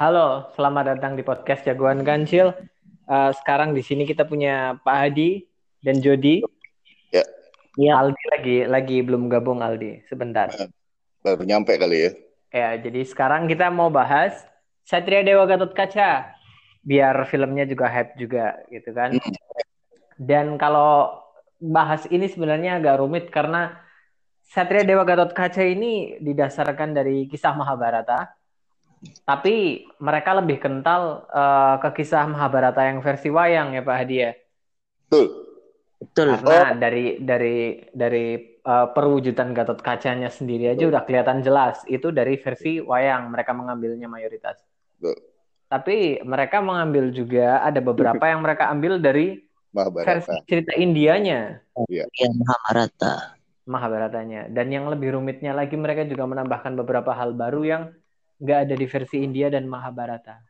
Halo, selamat datang di podcast Jagoan Kancil. Uh, sekarang di sini kita punya Pak Hadi dan Jody. Ya. Ya. Aldi lagi lagi belum gabung Aldi, sebentar. Baru nyampe kali ya. Ya, jadi sekarang kita mau bahas Satria Dewa Gatot Kaca. Biar filmnya juga hype juga gitu kan. Hmm. Dan kalau bahas ini sebenarnya agak rumit karena Satria Dewa Gatot Kaca ini didasarkan dari kisah Mahabharata tapi mereka lebih kental uh, ke kisah Mahabharata yang versi wayang ya Pak Hadi ya. Betul. Betul. Karena oh. dari dari dari uh, perwujudan Gatot Kacanya sendiri aja Betul. udah kelihatan jelas itu dari versi wayang mereka mengambilnya mayoritas. Betul. Tapi mereka mengambil juga ada beberapa yang mereka ambil dari Mahabharata. versi cerita Indianya. Iya. Ya, Mahabharata. Mahabharatanya. Dan yang lebih rumitnya lagi mereka juga menambahkan beberapa hal baru yang nggak ada di versi India dan Mahabharata.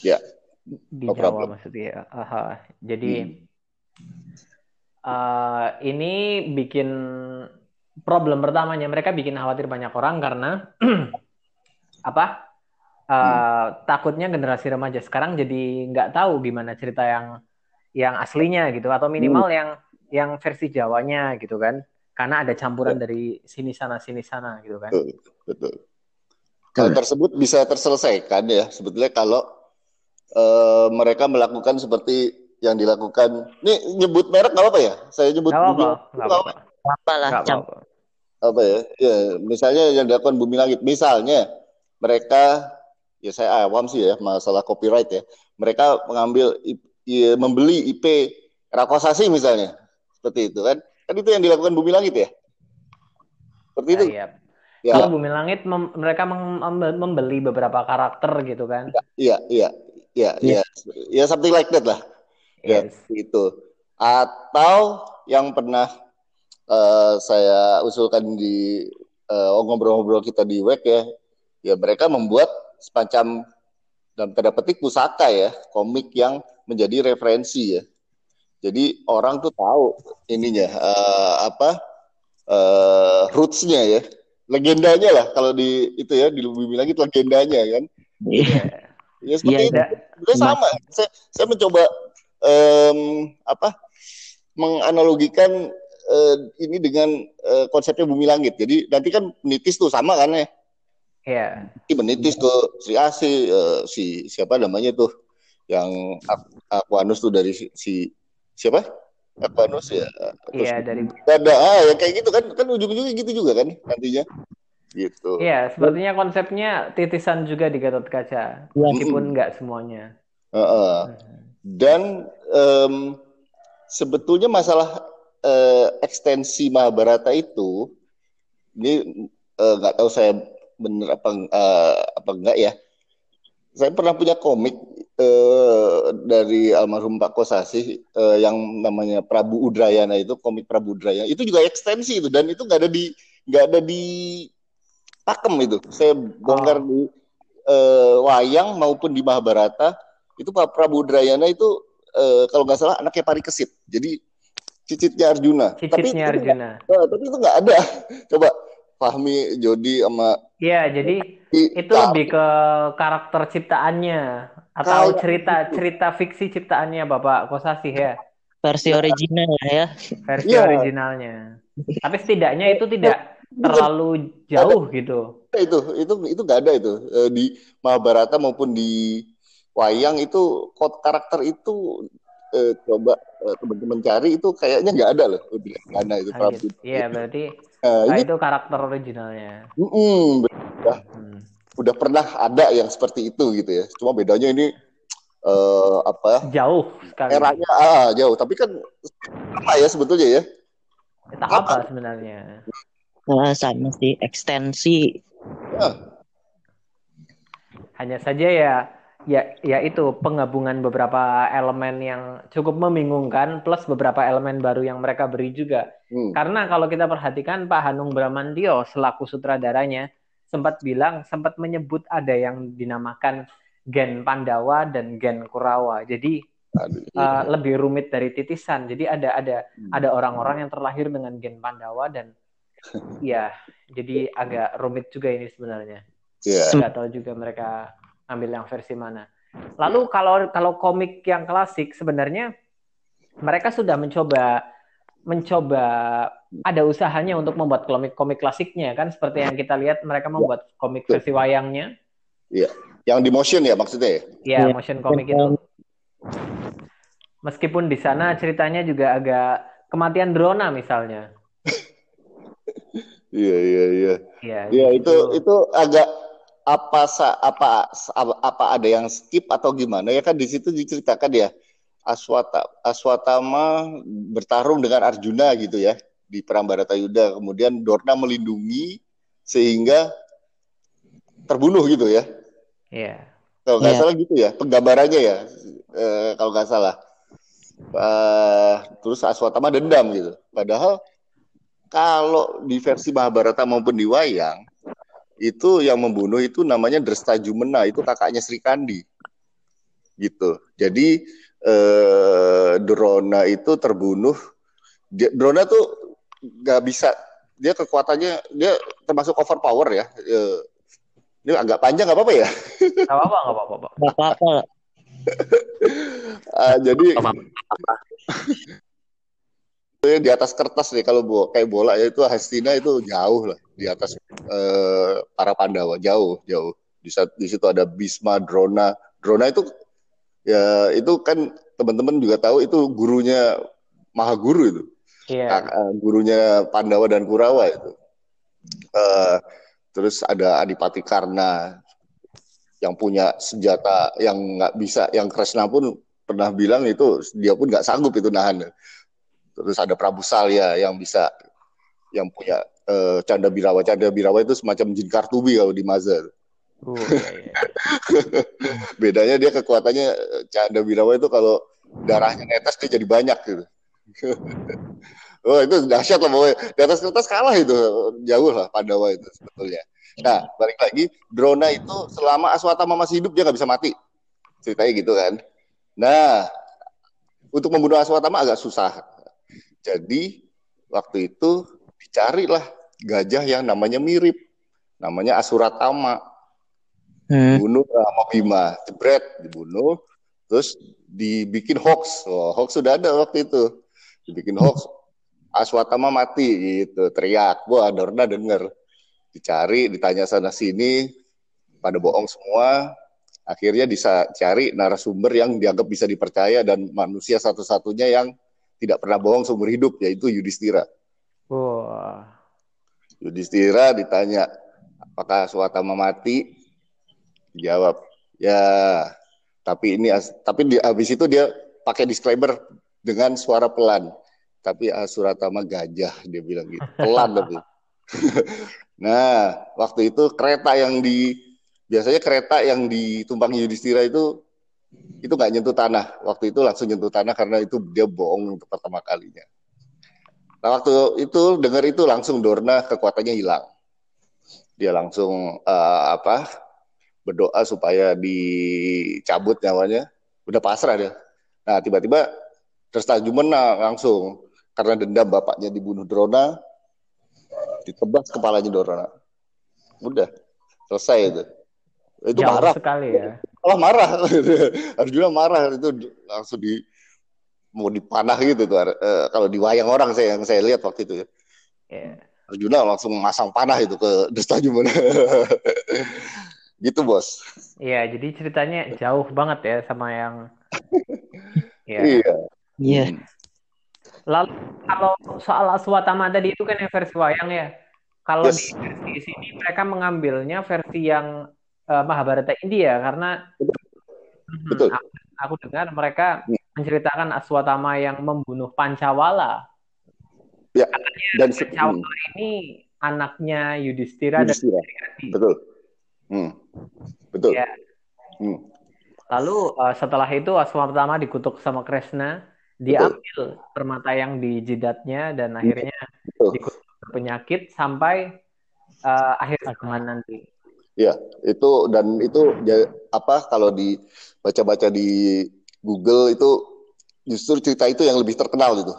Ya. Di no Jawa problem. maksudnya. Aha. Jadi hmm. uh, ini bikin problem pertamanya mereka bikin khawatir banyak orang karena apa? Uh, hmm. Takutnya generasi remaja sekarang jadi nggak tahu gimana cerita yang yang aslinya gitu atau minimal hmm. yang yang versi Jawanya gitu kan karena ada campuran ya. dari sini sana sini sana gitu kan. Betul. betul. Hal tersebut bisa terselesaikan ya sebetulnya kalau uh, mereka melakukan seperti yang dilakukan. Ini nyebut merek nggak apa ya? Saya nyebut gak apa, gak apa. apa lah. apa. apa ya? Ya, misalnya yang dilakukan Bumi Langit. Misalnya mereka, ya saya awam sih ya masalah copyright ya. Mereka mengambil, ya, membeli IP Rakosasi misalnya, seperti itu kan? Kan itu yang dilakukan Bumi Langit ya? Seperti itu. Ya, iya. Ya. Kalau Bumi Langit mem mereka membeli beberapa karakter gitu kan? Iya, iya, iya, iya, ya something like that lah. Ya, yes. Ya, itu. Atau yang pernah uh, saya usulkan di uh, ngobrol-ngobrol kita di web ya, ya mereka membuat semacam dalam tanda petik pusaka ya, komik yang menjadi referensi ya. Jadi orang tuh tahu ininya uh, apa uh, rootsnya ya legendanya lah kalau di itu ya di Bumi Langit legendanya kan. Iya. Yeah. Ya seperti yeah, itu. Sama. Saya, saya mencoba um, apa menganalogikan uh, ini dengan uh, konsepnya Bumi Langit. Jadi nanti kan menitis tuh sama kan ya. Iya. Yeah. Menitis tuh Sri Asi uh, si siapa namanya tuh yang Aquanus tuh dari si, si siapa? Aquanus ya. Iya dari. Ada ah ya kayak gitu kan kan ujung-ujungnya gitu juga kan nantinya. Gitu. Iya, sepertinya konsepnya titisan juga di Gatot Kaca, meskipun nggak semuanya. Uh -uh. Dan um, sebetulnya masalah uh, ekstensi Mahabharata itu ini eh, nggak uh, tahu saya benar apa uh, apa enggak ya. Saya pernah punya komik uh, dari almarhum Pak Kosasi uh, yang namanya Prabu Udrayana itu komik Prabu Udrayana itu juga ekstensi itu dan itu nggak ada di nggak ada di pakem itu. Saya bongkar oh. di uh, wayang maupun di Mahabharata itu Pak Prabu Udrayana itu uh, kalau nggak salah anaknya Parikesit jadi cicitnya Arjuna. Cicitnya tapi Arjuna. Itu, uh, tapi itu nggak ada. Coba Fahmi Jody sama Iya, jadi itu lebih ke karakter ciptaannya atau cerita cerita fiksi ciptaannya Bapak Kosasi ya? Versi original ya. Versi ya. originalnya. Tapi setidaknya itu tidak terlalu jauh gitu. Itu itu itu nggak ada itu. Eh, di Mahabharata maupun di wayang itu kod karakter itu eh, coba eh, teman-teman cari itu kayaknya nggak ada loh. Di mana itu ah, gitu. iya berarti nah, ini, itu karakter originalnya mm -mm, hmm udah pernah ada yang seperti itu gitu ya. Cuma bedanya ini uh, apa? Jauh sekali. Eranya ah, jauh, tapi kan apa ya sebetulnya ya? Kita apa, apa sebenarnya? Nah, sama sih ekstensi. Ya. Hanya saja ya ya ya itu penggabungan beberapa elemen yang cukup membingungkan plus beberapa elemen baru yang mereka beri juga. Hmm. Karena kalau kita perhatikan Pak Hanung Bramantio selaku sutradaranya sempat bilang sempat menyebut ada yang dinamakan gen Pandawa dan gen Kurawa. Jadi Aduh, iya. uh, lebih rumit dari titisan. Jadi ada ada hmm. ada orang-orang yang terlahir dengan gen Pandawa dan ya jadi agak rumit juga ini sebenarnya. Yeah. Nggak tahu juga mereka ambil yang versi mana. Lalu kalau kalau komik yang klasik sebenarnya mereka sudah mencoba mencoba ada usahanya untuk membuat komik-komik klasiknya kan seperti yang kita lihat mereka membuat komik versi wayangnya. Iya. Yang di motion ya maksudnya ya? Iya, ya, motion komik itu. Meskipun di sana ceritanya juga agak kematian drona misalnya. Iya iya iya. Iya, ya, itu itu, itu agak apa apa apa ada yang skip atau gimana ya kan di situ diceritakan ya Aswata Aswatama bertarung dengan Arjuna gitu ya di perang Baratayuda kemudian Dorna melindungi sehingga terbunuh gitu ya. Iya. Yeah. Kalau nggak yeah. salah gitu ya penggambarannya ya e, kalau nggak salah. Uh, terus Aswatama dendam gitu. Padahal kalau di versi Mahabharata maupun di wayang itu yang membunuh itu namanya Dresta Jumena itu kakaknya Sri Kandi. Gitu. Jadi eh, Drona itu terbunuh. Dia, Drona tuh nggak bisa dia kekuatannya dia termasuk power ya. Eh, ini agak panjang nggak apa-apa ya? Nggak apa-apa nggak apa-apa nggak apa-apa. Uh, jadi di atas kertas nih kalau bo kayak bola ya itu Hastina itu jauh lah di atas uh, para Pandawa jauh jauh di di situ ada Bisma Drona Drona itu ya itu kan teman-teman juga tahu itu gurunya Maha Guru itu yeah. Iya. gurunya Pandawa dan Kurawa itu uh, terus ada Adipati Karna yang punya senjata yang nggak bisa yang Kresna pun pernah bilang itu dia pun nggak sanggup itu nahan terus ada Prabu Salya yang bisa yang punya uh, Canda Birawa. Canda Birawa itu semacam jin kartubi kalau di Mazar. Oh, iya, iya. Bedanya dia kekuatannya Canda Birawa itu kalau darahnya netes dia jadi banyak gitu. oh itu dahsyat lah pokoknya. Di atas kertas kalah itu jauh lah Pandawa itu sebetulnya. Nah balik lagi Drona itu selama Aswatama masih hidup dia nggak bisa mati. Ceritanya gitu kan. Nah untuk membunuh Aswatama agak susah jadi waktu itu dicarilah gajah yang namanya mirip, namanya Asuratama. Hmm. Bunuh sama Bima, jebret dibunuh, terus dibikin hoax. Oh, hoax sudah ada waktu itu. Dibikin hoax. Aswatama mati gitu, teriak. Wah, Dorna denger. Dicari, ditanya sana sini, pada bohong semua. Akhirnya bisa cari narasumber yang dianggap bisa dipercaya dan manusia satu-satunya yang tidak pernah bohong seumur hidup yaitu Yudhistira. Wah. Yudhistira ditanya apakah Swatama mati? Jawab, ya. Tapi ini tapi di habis itu dia pakai disclaimer dengan suara pelan. Tapi Asuratama gajah dia bilang gitu. Pelan tapi. nah, waktu itu kereta yang di biasanya kereta yang ditumpangi Yudhistira itu itu nggak nyentuh tanah. Waktu itu langsung nyentuh tanah karena itu dia bohong untuk pertama kalinya. Nah waktu itu dengar itu langsung Dorna kekuatannya hilang. Dia langsung uh, apa berdoa supaya dicabut nyawanya. Udah pasrah dia. Nah tiba-tiba Jumenang langsung karena dendam bapaknya dibunuh Drona, ditebas kepalanya Dorna. Udah selesai itu. Itu Jauh marah sekali ya malah marah. Arjuna marah. Itu langsung di mau dipanah gitu tuh. Uh, kalau di wayang orang saya yang saya lihat waktu itu ya. Yeah. Arjuna langsung masang panah itu ke Desta Jumana gitu bos. Iya jadi ceritanya jauh banget ya sama yang ya. iya. Iya. Lalu kalau soal Aswatama tadi itu kan yang versi wayang ya. Kalau yes. di versi sini mereka mengambilnya versi yang uh, Mahabharata India karena Betul. Hmm, aku, aku dengar mereka hmm. menceritakan Aswatama yang membunuh Pancawala. Ya. dan Pancawala hmm. ini anaknya Yudhistira, Yudhistira. dan Betul. Hmm. Betul. Ya. Hmm. Lalu uh, setelah itu Aswatama dikutuk sama Krishna, diambil permata yang di jidatnya dan akhirnya Betul. dikutuk penyakit sampai uh, akhir zaman nanti. Ya, itu dan itu apa kalau dibaca-baca di Google itu justru cerita itu yang lebih terkenal itu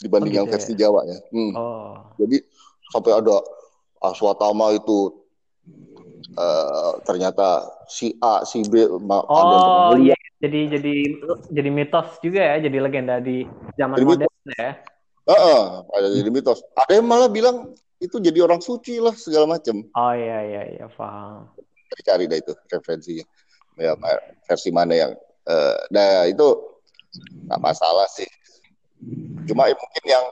dibanding oh, gitu yang versi ya? Jawa ya. Hmm. Oh. Jadi sampai ada Aswatama itu uh, ternyata si A si B oh iya jadi jadi jadi mitos juga ya jadi legenda di zaman jadi modern mitos. ya uh, uh, ada jadi mitos ada yang malah bilang itu jadi orang suci lah segala macam oh iya iya iya paham cari dah itu referensinya. Ya versi mana yang uh, nah itu nggak masalah sih. Cuma ya, mungkin yang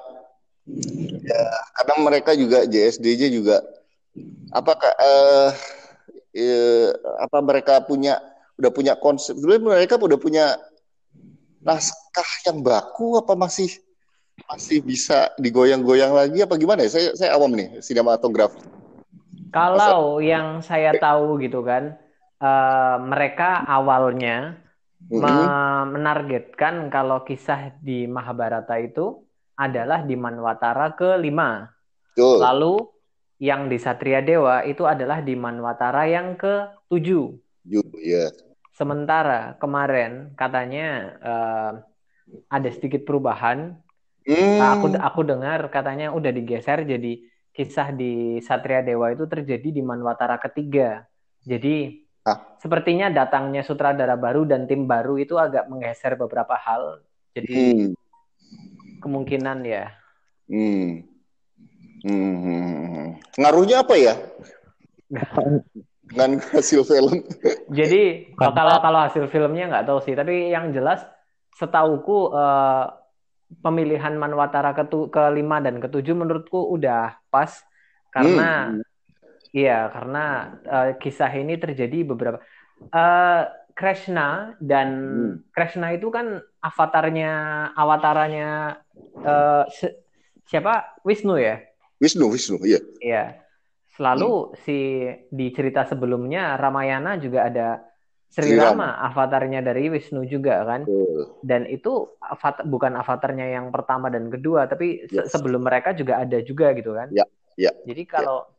ya karena mereka juga JSDJ juga apakah uh, uh, apa mereka punya udah punya konsep sebenarnya mereka udah punya naskah yang baku apa masih masih bisa digoyang-goyang lagi apa gimana ya saya saya awam nih sinematografi kalau Masa... yang saya tahu gitu kan uh, mereka awalnya mm-hmm. menargetkan kalau kisah di Mahabharata itu adalah di Manwatara kelima. Betul. Lalu yang di Satria Dewa itu adalah di Manwatara yang ke-7. Yeah. Sementara kemarin katanya uh, ada sedikit perubahan. Mm. Nah, aku aku dengar katanya udah digeser jadi kisah di Satria Dewa itu terjadi di Manwatara ketiga. Jadi Ah. Sepertinya datangnya sutradara baru dan tim baru itu agak menggeser beberapa hal. Jadi hmm. kemungkinan ya. Hmm. Hmm. Ngaruhnya apa ya? Dengan hasil film. Jadi kalau kalau hasil filmnya nggak tahu sih, tapi yang jelas setauku uh, pemilihan Manwatara ke kelima dan ketujuh menurutku udah pas karena hmm. Iya, karena uh, kisah ini terjadi beberapa uh, Krishna dan hmm. Krishna itu kan avatarnya awatarannya uh, siapa Wisnu ya? Wisnu, Wisnu, iya. Iya. Selalu hmm. si di cerita sebelumnya Ramayana juga ada Sri, Rama, avatarnya dari Wisnu juga kan. Uh. Dan itu avatar, bukan avatarnya yang pertama dan kedua, tapi yes. se sebelum mereka juga ada juga gitu kan. Ya, ya. Jadi kalau ya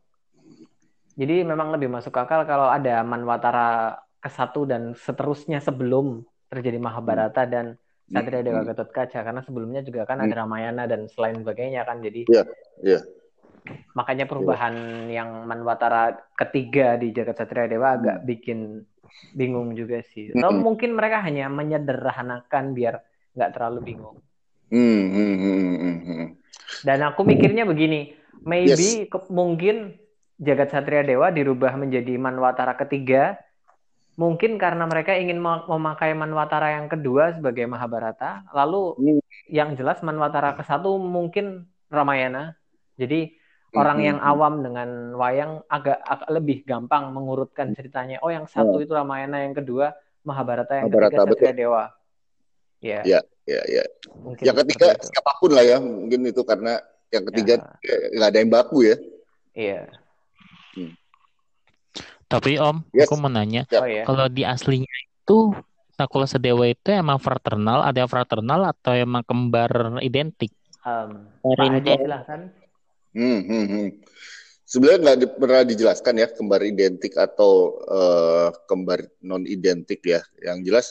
jadi memang lebih masuk akal kalau ada Manwatara ke satu dan seterusnya sebelum terjadi Mahabharata hmm. dan Satria Dewa hmm. Gatot Kaca karena sebelumnya juga kan ada hmm. Ramayana dan selain sebagainya kan jadi yeah, yeah. makanya perubahan yeah. yang Manwatara ketiga di Jagat Satria Dewa agak bikin bingung juga sih atau mungkin mereka hanya menyederhanakan biar nggak terlalu bingung dan aku mikirnya begini maybe yes. mungkin Jagat Satria Dewa dirubah menjadi Manwatara ketiga mungkin karena mereka ingin memakai Manwatara yang kedua sebagai Mahabharata lalu hmm. yang jelas Manwatara ke satu mungkin Ramayana jadi. Orang yang hmm. awam dengan wayang agak, agak lebih gampang mengurutkan ceritanya oh yang satu hmm. itu Ramayana yang kedua Mahabharata yang Mahabharata, ketiga Satria betul. Dewa ya ya ya, ya. Mungkin yang ketiga siapa pun lah ya mungkin itu karena yang ketiga ya. nggak ya, ada yang baku ya iya tapi Om, yes. aku mau nanya, oh, iya. kalau di aslinya itu Nakula Sedewa itu emang fraternal, ada yang fraternal atau emang kembar identik? Um, silahkan. Hmm, hmm, hmm. Sebenarnya nggak di, pernah dijelaskan ya kembar identik atau uh, kembar non identik ya. Yang jelas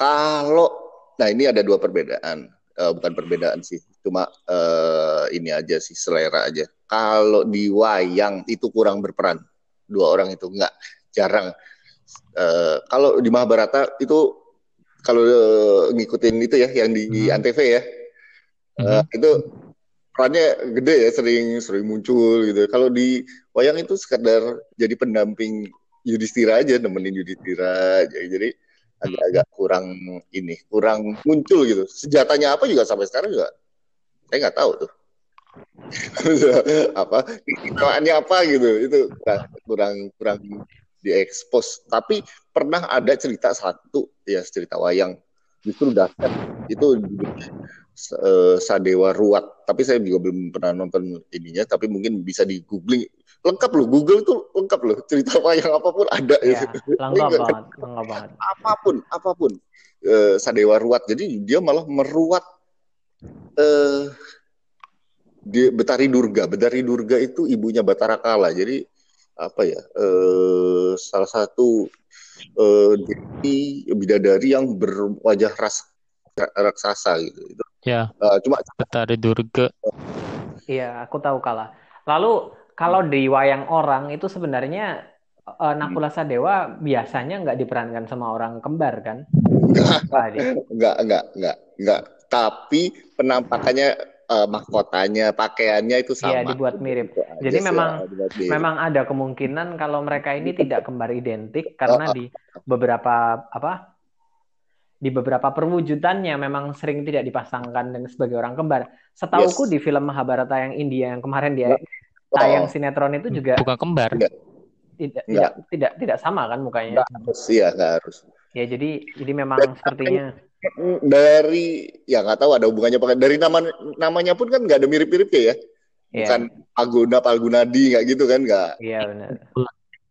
kalau, nah ini ada dua perbedaan, uh, bukan perbedaan sih, cuma uh, ini aja sih selera aja. Kalau di wayang itu kurang berperan dua orang itu nggak jarang uh, kalau di Mahabharata itu kalau uh, ngikutin itu ya yang di hmm. antv ya uh, hmm. itu perannya gede ya sering sering muncul gitu. Kalau di wayang itu sekedar jadi pendamping Yudhistira aja nemenin Yudhistira aja. Jadi agak-agak kurang ini kurang muncul gitu. Senjatanya apa juga sampai sekarang juga saya nggak tahu tuh. Apa keilmuannya apa gitu. Itu kurang kurang diekspos. Tapi pernah ada cerita satu ya cerita wayang. Justru dahsyat itu uh, Sadewa Ruat tapi saya juga belum pernah nonton ininya tapi mungkin bisa di googling lengkap loh Google itu lengkap loh cerita wayang apa pun ada ya, lengkap banget lengkap banget apa pun apa pun uh, Sadewa Ruat jadi dia malah meruat uh, di Betari Durga. Betari Durga itu ibunya Batara Kala. Jadi apa ya? Eh, salah satu eh, bidadari yang berwajah ras raksasa gitu. Itu. Ya. Uh, cuma Betari Durga. Iya, aku tahu Kala. Lalu kalau di wayang orang itu sebenarnya uh, Nakula Sadewa biasanya nggak diperankan sama orang kembar kan? Enggak, enggak, enggak, enggak. Tapi penampakannya uh, mahkotanya, pakaiannya itu sama. Iya, dibuat mirip. Jadi memang ya, memang ada kemungkinan kalau mereka ini tidak kembar identik karena oh, di beberapa apa di beberapa perwujudannya memang sering tidak dipasangkan dengan sebagai orang kembar. Setauku yes. di film Mahabharata yang India yang kemarin dia tayang sinetron itu juga bukan kembar. Tidak tidak tidak, tidak tidak sama kan mukanya. Nggak harus iya nggak harus. Ya jadi jadi memang Dan, sepertinya dari ya nggak tahu ada hubungannya pakai dari nama namanya pun kan nggak ada mirip-miripnya ya. Yeah. Bukan Aguna Palgunadi nggak gitu kan nggak. Iya yeah, benar.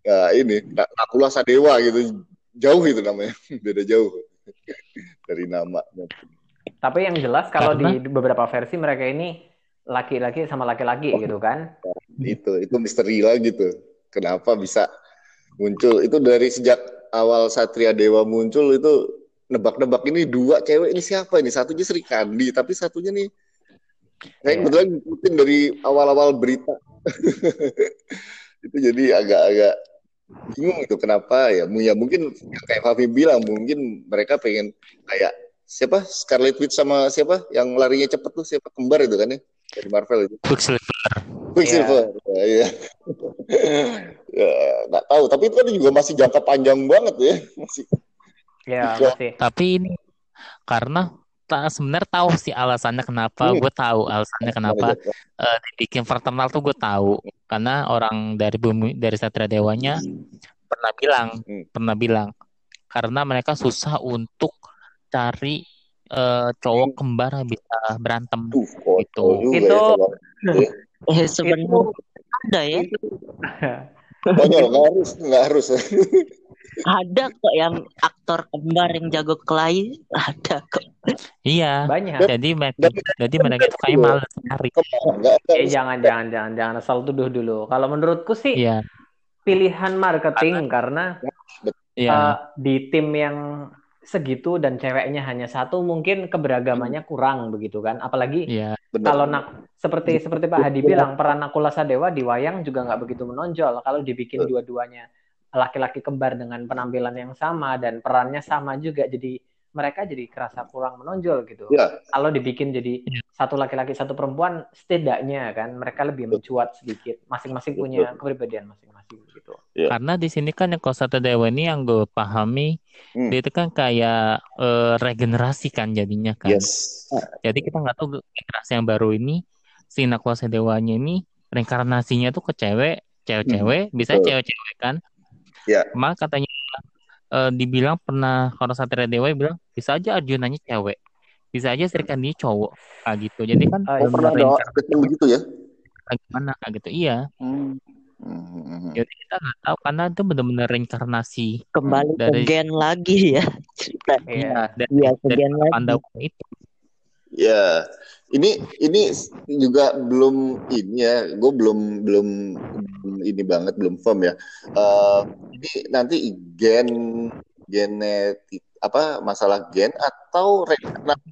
Ya ini Nakula Sadewa gitu jauh itu namanya beda jauh. Dari nama. Tapi yang jelas kalau Karena... di beberapa versi mereka ini laki-laki sama laki-laki oh, gitu kan? Itu itu misteri lagi tuh. Kenapa bisa muncul? Itu dari sejak awal Satria Dewa muncul itu nebak-nebak ini dua cewek ini siapa ini? Satunya Sri Kandi, tapi satunya nih saya yeah. kebetulan ngikutin dari awal-awal berita. itu jadi agak-agak bingung itu kenapa? Ya ya mungkin kayak Fafi bilang mungkin mereka pengen kayak siapa? Scarlet Witch sama siapa? Yang larinya cepet tuh siapa? Kembar itu kan ya? Dari Marvel itu. Quicksilver. Quicksilver. Yeah. ya ya nggak tahu. Tapi itu kan juga masih jangka panjang banget ya. Masih. Ya masih. Tapi ini karena sebenarnya tahu sih alasannya kenapa. Hmm. gue tahu alasannya kenapa. Uh, dibikin fraternal tuh gue tahu karena orang dari bumi dari satria dewanya hmm. pernah bilang hmm. pernah bilang karena mereka susah untuk cari uh, cowok hmm. kembar yang bisa berantem uh, gitu itu ya, eh, sebenarnya ada ya Konyol, nggak harus, nggak harus. Ada kok yang aktor kembar yang jago kelahi ada kok. Iya banyak. jadi mereka jadi mereka itu kayak malas cari eh jangan jangan jangan jangan asal tuduh dulu. Kalau menurutku sih iya. pilihan marketing karena iya. uh, di tim yang segitu dan ceweknya hanya satu mungkin keberagamannya kurang begitu kan. Apalagi iya, kalau nak seperti seperti Pak Hadi bilang peran Nakula Sadewa di wayang juga nggak begitu menonjol. Kalau dibikin dua-duanya laki-laki kembar dengan penampilan yang sama dan perannya sama juga jadi mereka jadi kerasa kurang menonjol gitu. Ya. Kalau dibikin jadi satu laki-laki satu perempuan setidaknya kan mereka lebih mencuat sedikit masing-masing punya kepribadian masing-masing gitu. Ya. Karena di sini kan yang Kosata Dewa ini yang gue pahami hmm. dia itu kan kayak uh, regenerasi kan jadinya kan. Yes. Jadi kita nggak tahu generasi yang baru ini si Nakwasa Dewanya ini reinkarnasinya tuh ke cewek, cewek-cewek, hmm. bisa cewek-cewek kan Ya. Mak katanya uh, dibilang pernah kalau Satria Dewa bilang bisa aja Arjunanya cewek, bisa aja Sri Kandi cowok, kayak gitu. Jadi kan oh, pernah ada begitu ya? Gimana kayak gitu? Iya. Hmm. Hmm. Jadi kita nggak tahu karena itu benar-benar reinkarnasi kembali dari... ke gen lagi ya cerita. Iya, dari, ya, dari gen lagi. itu. Ya, ini ini juga belum ini ya, gue belum belum ini banget belum firm ya. Uh, ini nanti gen genetik apa masalah gen atau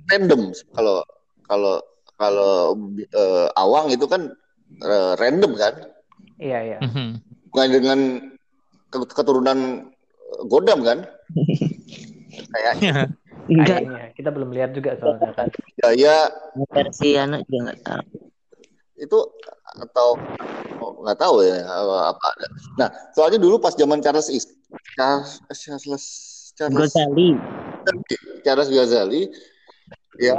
random kalau kalau kalau uh, awang itu kan uh, random kan? Iya iya. Mhm. Bukan dengan keturunan Godam kan? Kayaknya. Enggak. Kayaknya. Kita belum lihat juga soalnya kan. Ya, ya. Versi anak juga nggak tahu. Itu atau nggak oh, tahu ya apa ada. Nah, soalnya dulu pas zaman Charles is Charles Charles Charles Ghazali. Charles Ghazali ya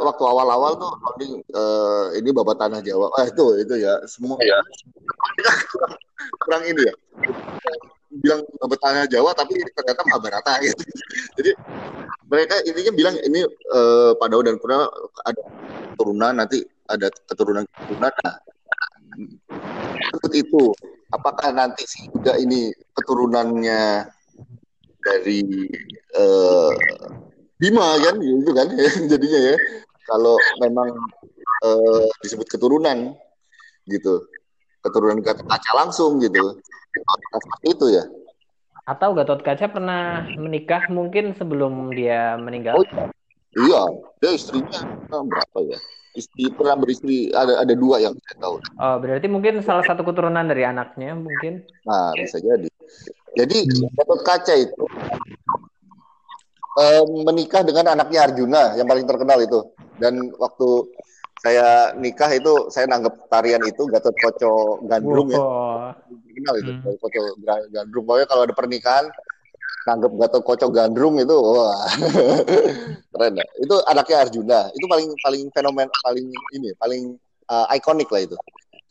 waktu awal-awal tuh uh, ini babat tanah Jawa ah itu itu ya semua ya kurang ini ya bilang tanah Jawa tapi ternyata Mahabharata gitu. Jadi mereka intinya bilang ini uh, Padau dan Pura ada keturunan nanti ada keturunan keturunan. Nah, itu. Apakah nanti sih juga ini keturunannya dari uh, Bima kan gitu kan jadinya ya. Kalau memang uh, disebut keturunan gitu. Keturunan kaca langsung gitu seperti itu ya atau Gatot Kaca pernah menikah mungkin sebelum dia meninggal? Oh, iya. iya, dia istrinya berapa ya? Istri pernah beristri ada ada dua yang saya tahu. Oh, berarti mungkin salah satu keturunan dari anaknya mungkin? Nah, bisa jadi. Jadi Gatot Kaca itu um, menikah dengan anaknya Arjuna yang paling terkenal itu. Dan waktu saya nikah itu saya nanggep tarian itu Gatot Koco Gandrung ya. Terkenal itu hmm. Koco Gandrung. Pokoknya kalau ada pernikahan nanggep Gatot Koco Gandrung itu wah keren ya. Itu anaknya Arjuna. Itu paling paling fenomen paling ini paling uh, ikonik lah itu.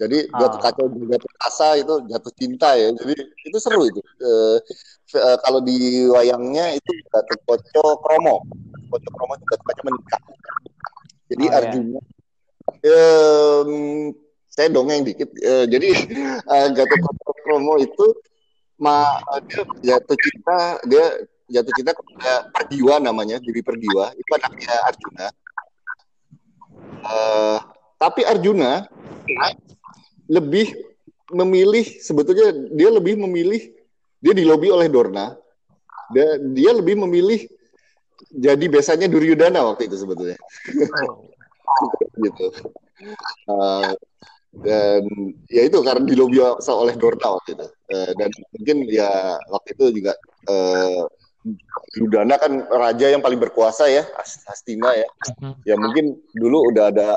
Jadi Gatot ah. Kaca Gatot Kasa itu jatuh cinta ya. Jadi itu seru itu. Uh, uh, kalau di wayangnya itu Gatot Koco Kromo. Koco Kromo itu Gatot Kaca menikah. Jadi oh, Arjuna ya um, saya dongeng dikit. Uh, jadi uh, Gatot Promo itu ma dia jatuh cinta dia jatuh cinta kepada Perdiwa namanya jadi Perdiwa itu anaknya Arjuna. Uh, tapi Arjuna lebih memilih sebetulnya dia lebih memilih dia dilobi oleh Dorna dia, dia lebih memilih jadi biasanya Duryudana waktu itu sebetulnya. gitu. Uh, dan ya itu karena di lobby oleh Dorna waktu itu. Uh, dan mungkin ya waktu itu juga uh, Yudana kan raja yang paling berkuasa ya Hastina ya. Mm-hmm. ya mungkin dulu udah ada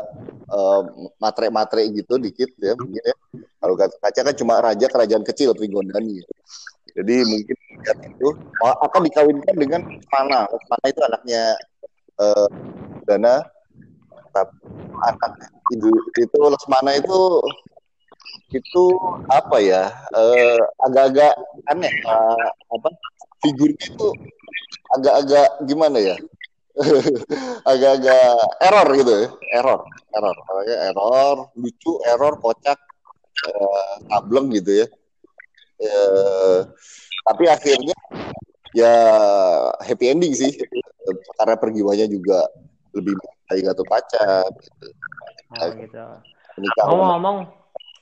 uh, matre-matre gitu dikit ya mungkin ya. Kalau kaca kan cuma raja kerajaan kecil Trigondani. Jadi mungkin itu akan dikawinkan dengan Mana. Mana itu anaknya uh, Dana tapi anak itu itu Lesmana itu itu apa ya uh, agak-agak aneh uh, apa figurnya itu agak-agak gimana ya? Agak-agak error gitu ya error error agak error lucu error kocak uh, tableng gitu ya. Uh, tapi akhirnya ya happy ending sih karena pergiwanya juga lebih baik atau pacar gitu. Oh, gitu. Ngomong-ngomong,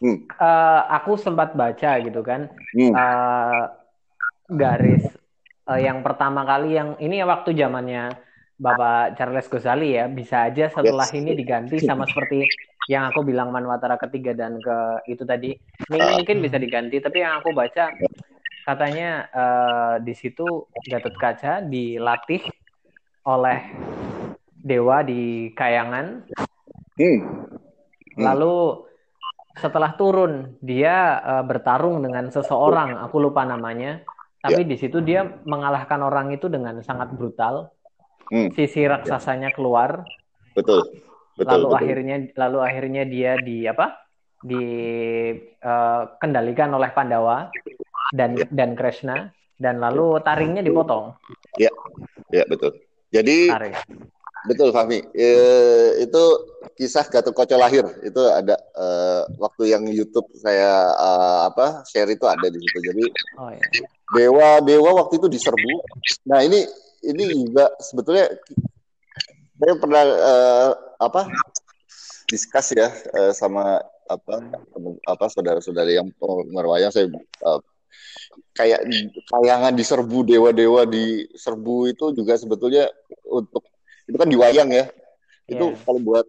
hmm. uh, aku sempat baca gitu kan hmm. uh, garis uh, yang pertama kali yang ini waktu zamannya Bapak Charles Gozali ya bisa aja setelah yes. ini diganti sama seperti yang aku bilang Manwatara ketiga dan ke itu tadi ini uh, mungkin bisa diganti tapi yang aku baca katanya uh, di situ Gatot Kaca dilatih oleh dewa di kayangan. Hmm. Hmm. Lalu setelah turun dia uh, bertarung dengan seseorang, aku lupa namanya. Tapi ya. di situ dia mengalahkan orang itu dengan sangat brutal. Hmm. Sisi raksasanya keluar. Betul. Betul lalu betul. akhirnya lalu akhirnya dia di apa? dikendalikan eh, uh, oleh Pandawa dan ya. dan Krishna dan lalu taringnya dipotong. Ya, ya betul. Jadi Taring. Betul Fahmi. E, itu kisah Gatot Koco lahir itu ada e, waktu yang YouTube saya e, apa share itu ada di situ. Jadi oh, iya. dewa dewa waktu itu diserbu. Nah ini ini juga sebetulnya saya pernah e, apa diskus ya e, sama apa apa saudara-saudara yang merwayang saya e, kayak kayangan diserbu dewa-dewa diserbu itu juga sebetulnya untuk itu kan diwayang ya itu yeah. kalau buat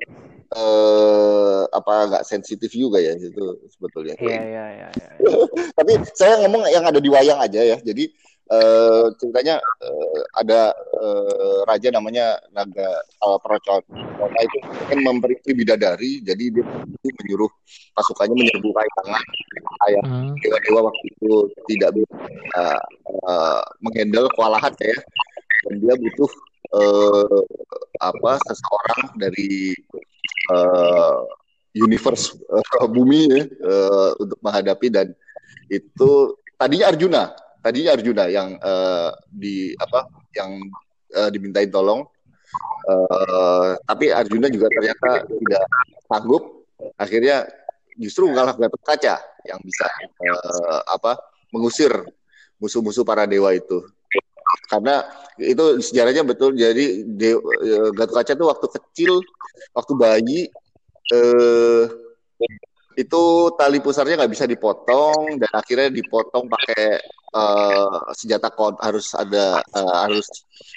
uh, apa nggak sensitif juga ya itu sebetulnya iya iya iya, iya. tapi saya ngomong yang ada di wayang aja ya jadi uh, ceritanya uh, ada uh, raja namanya Naga uh, Procon nah itu kan memberi bidadari jadi dia menyuruh pasukannya menyerbu kayangan kayak hmm. dewa-dewa waktu itu tidak uh, uh, menghandle kewalahan ya dan dia butuh uh, apa seseorang dari uh, universe uh, bumi ya, uh, untuk menghadapi dan itu tadinya Arjuna tadinya Arjuna yang uh, di apa yang uh, dimintain tolong. Uh, tapi Arjuna juga ternyata tidak sanggup. Akhirnya justru ngalah Gatot Kaca yang bisa uh, apa mengusir musuh-musuh para dewa itu karena itu sejarahnya betul. Jadi Gatot Kaca itu waktu kecil waktu bayi eh, itu tali pusarnya nggak bisa dipotong dan akhirnya dipotong pakai uh, senjata kon harus ada uh, harus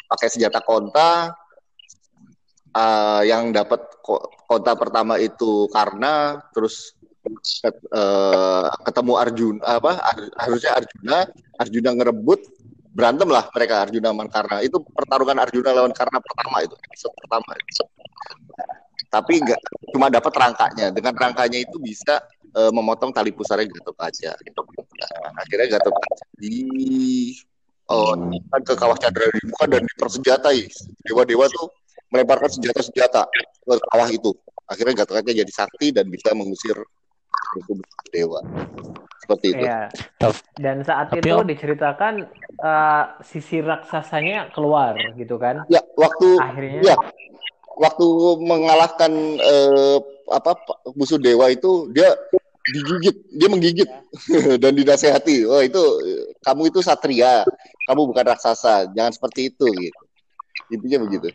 pakai senjata konta uh, yang dapat konta pertama itu karena terus ketemu Arjuna apa harusnya Arjuna Arjuna ngerebut berantem lah mereka Arjuna lawan Karna. Itu pertarungan Arjuna lawan Karna pertama itu episode pertama. Tapi nggak cuma dapat rangkanya. Dengan rangkanya itu bisa uh, memotong tali pusarnya Gatot Kaca. Nah, akhirnya Gatot Kaca di oh, kan ke kawah Chandra di muka dan dipersenjatai. Dewa-dewa tuh melemparkan senjata-senjata ke kawah itu. Akhirnya Gatot Kaca jadi sakti dan bisa mengusir dewa seperti itu. Ya. Dan saat Tapi itu diceritakan uh, sisi raksasanya keluar gitu kan? Ya, waktu akhirnya ya waktu mengalahkan uh, apa musuh dewa itu dia digigit, dia menggigit ya. dan dinasehati. Oh itu kamu itu satria, kamu bukan raksasa, jangan seperti itu gitu. Intinya begitu.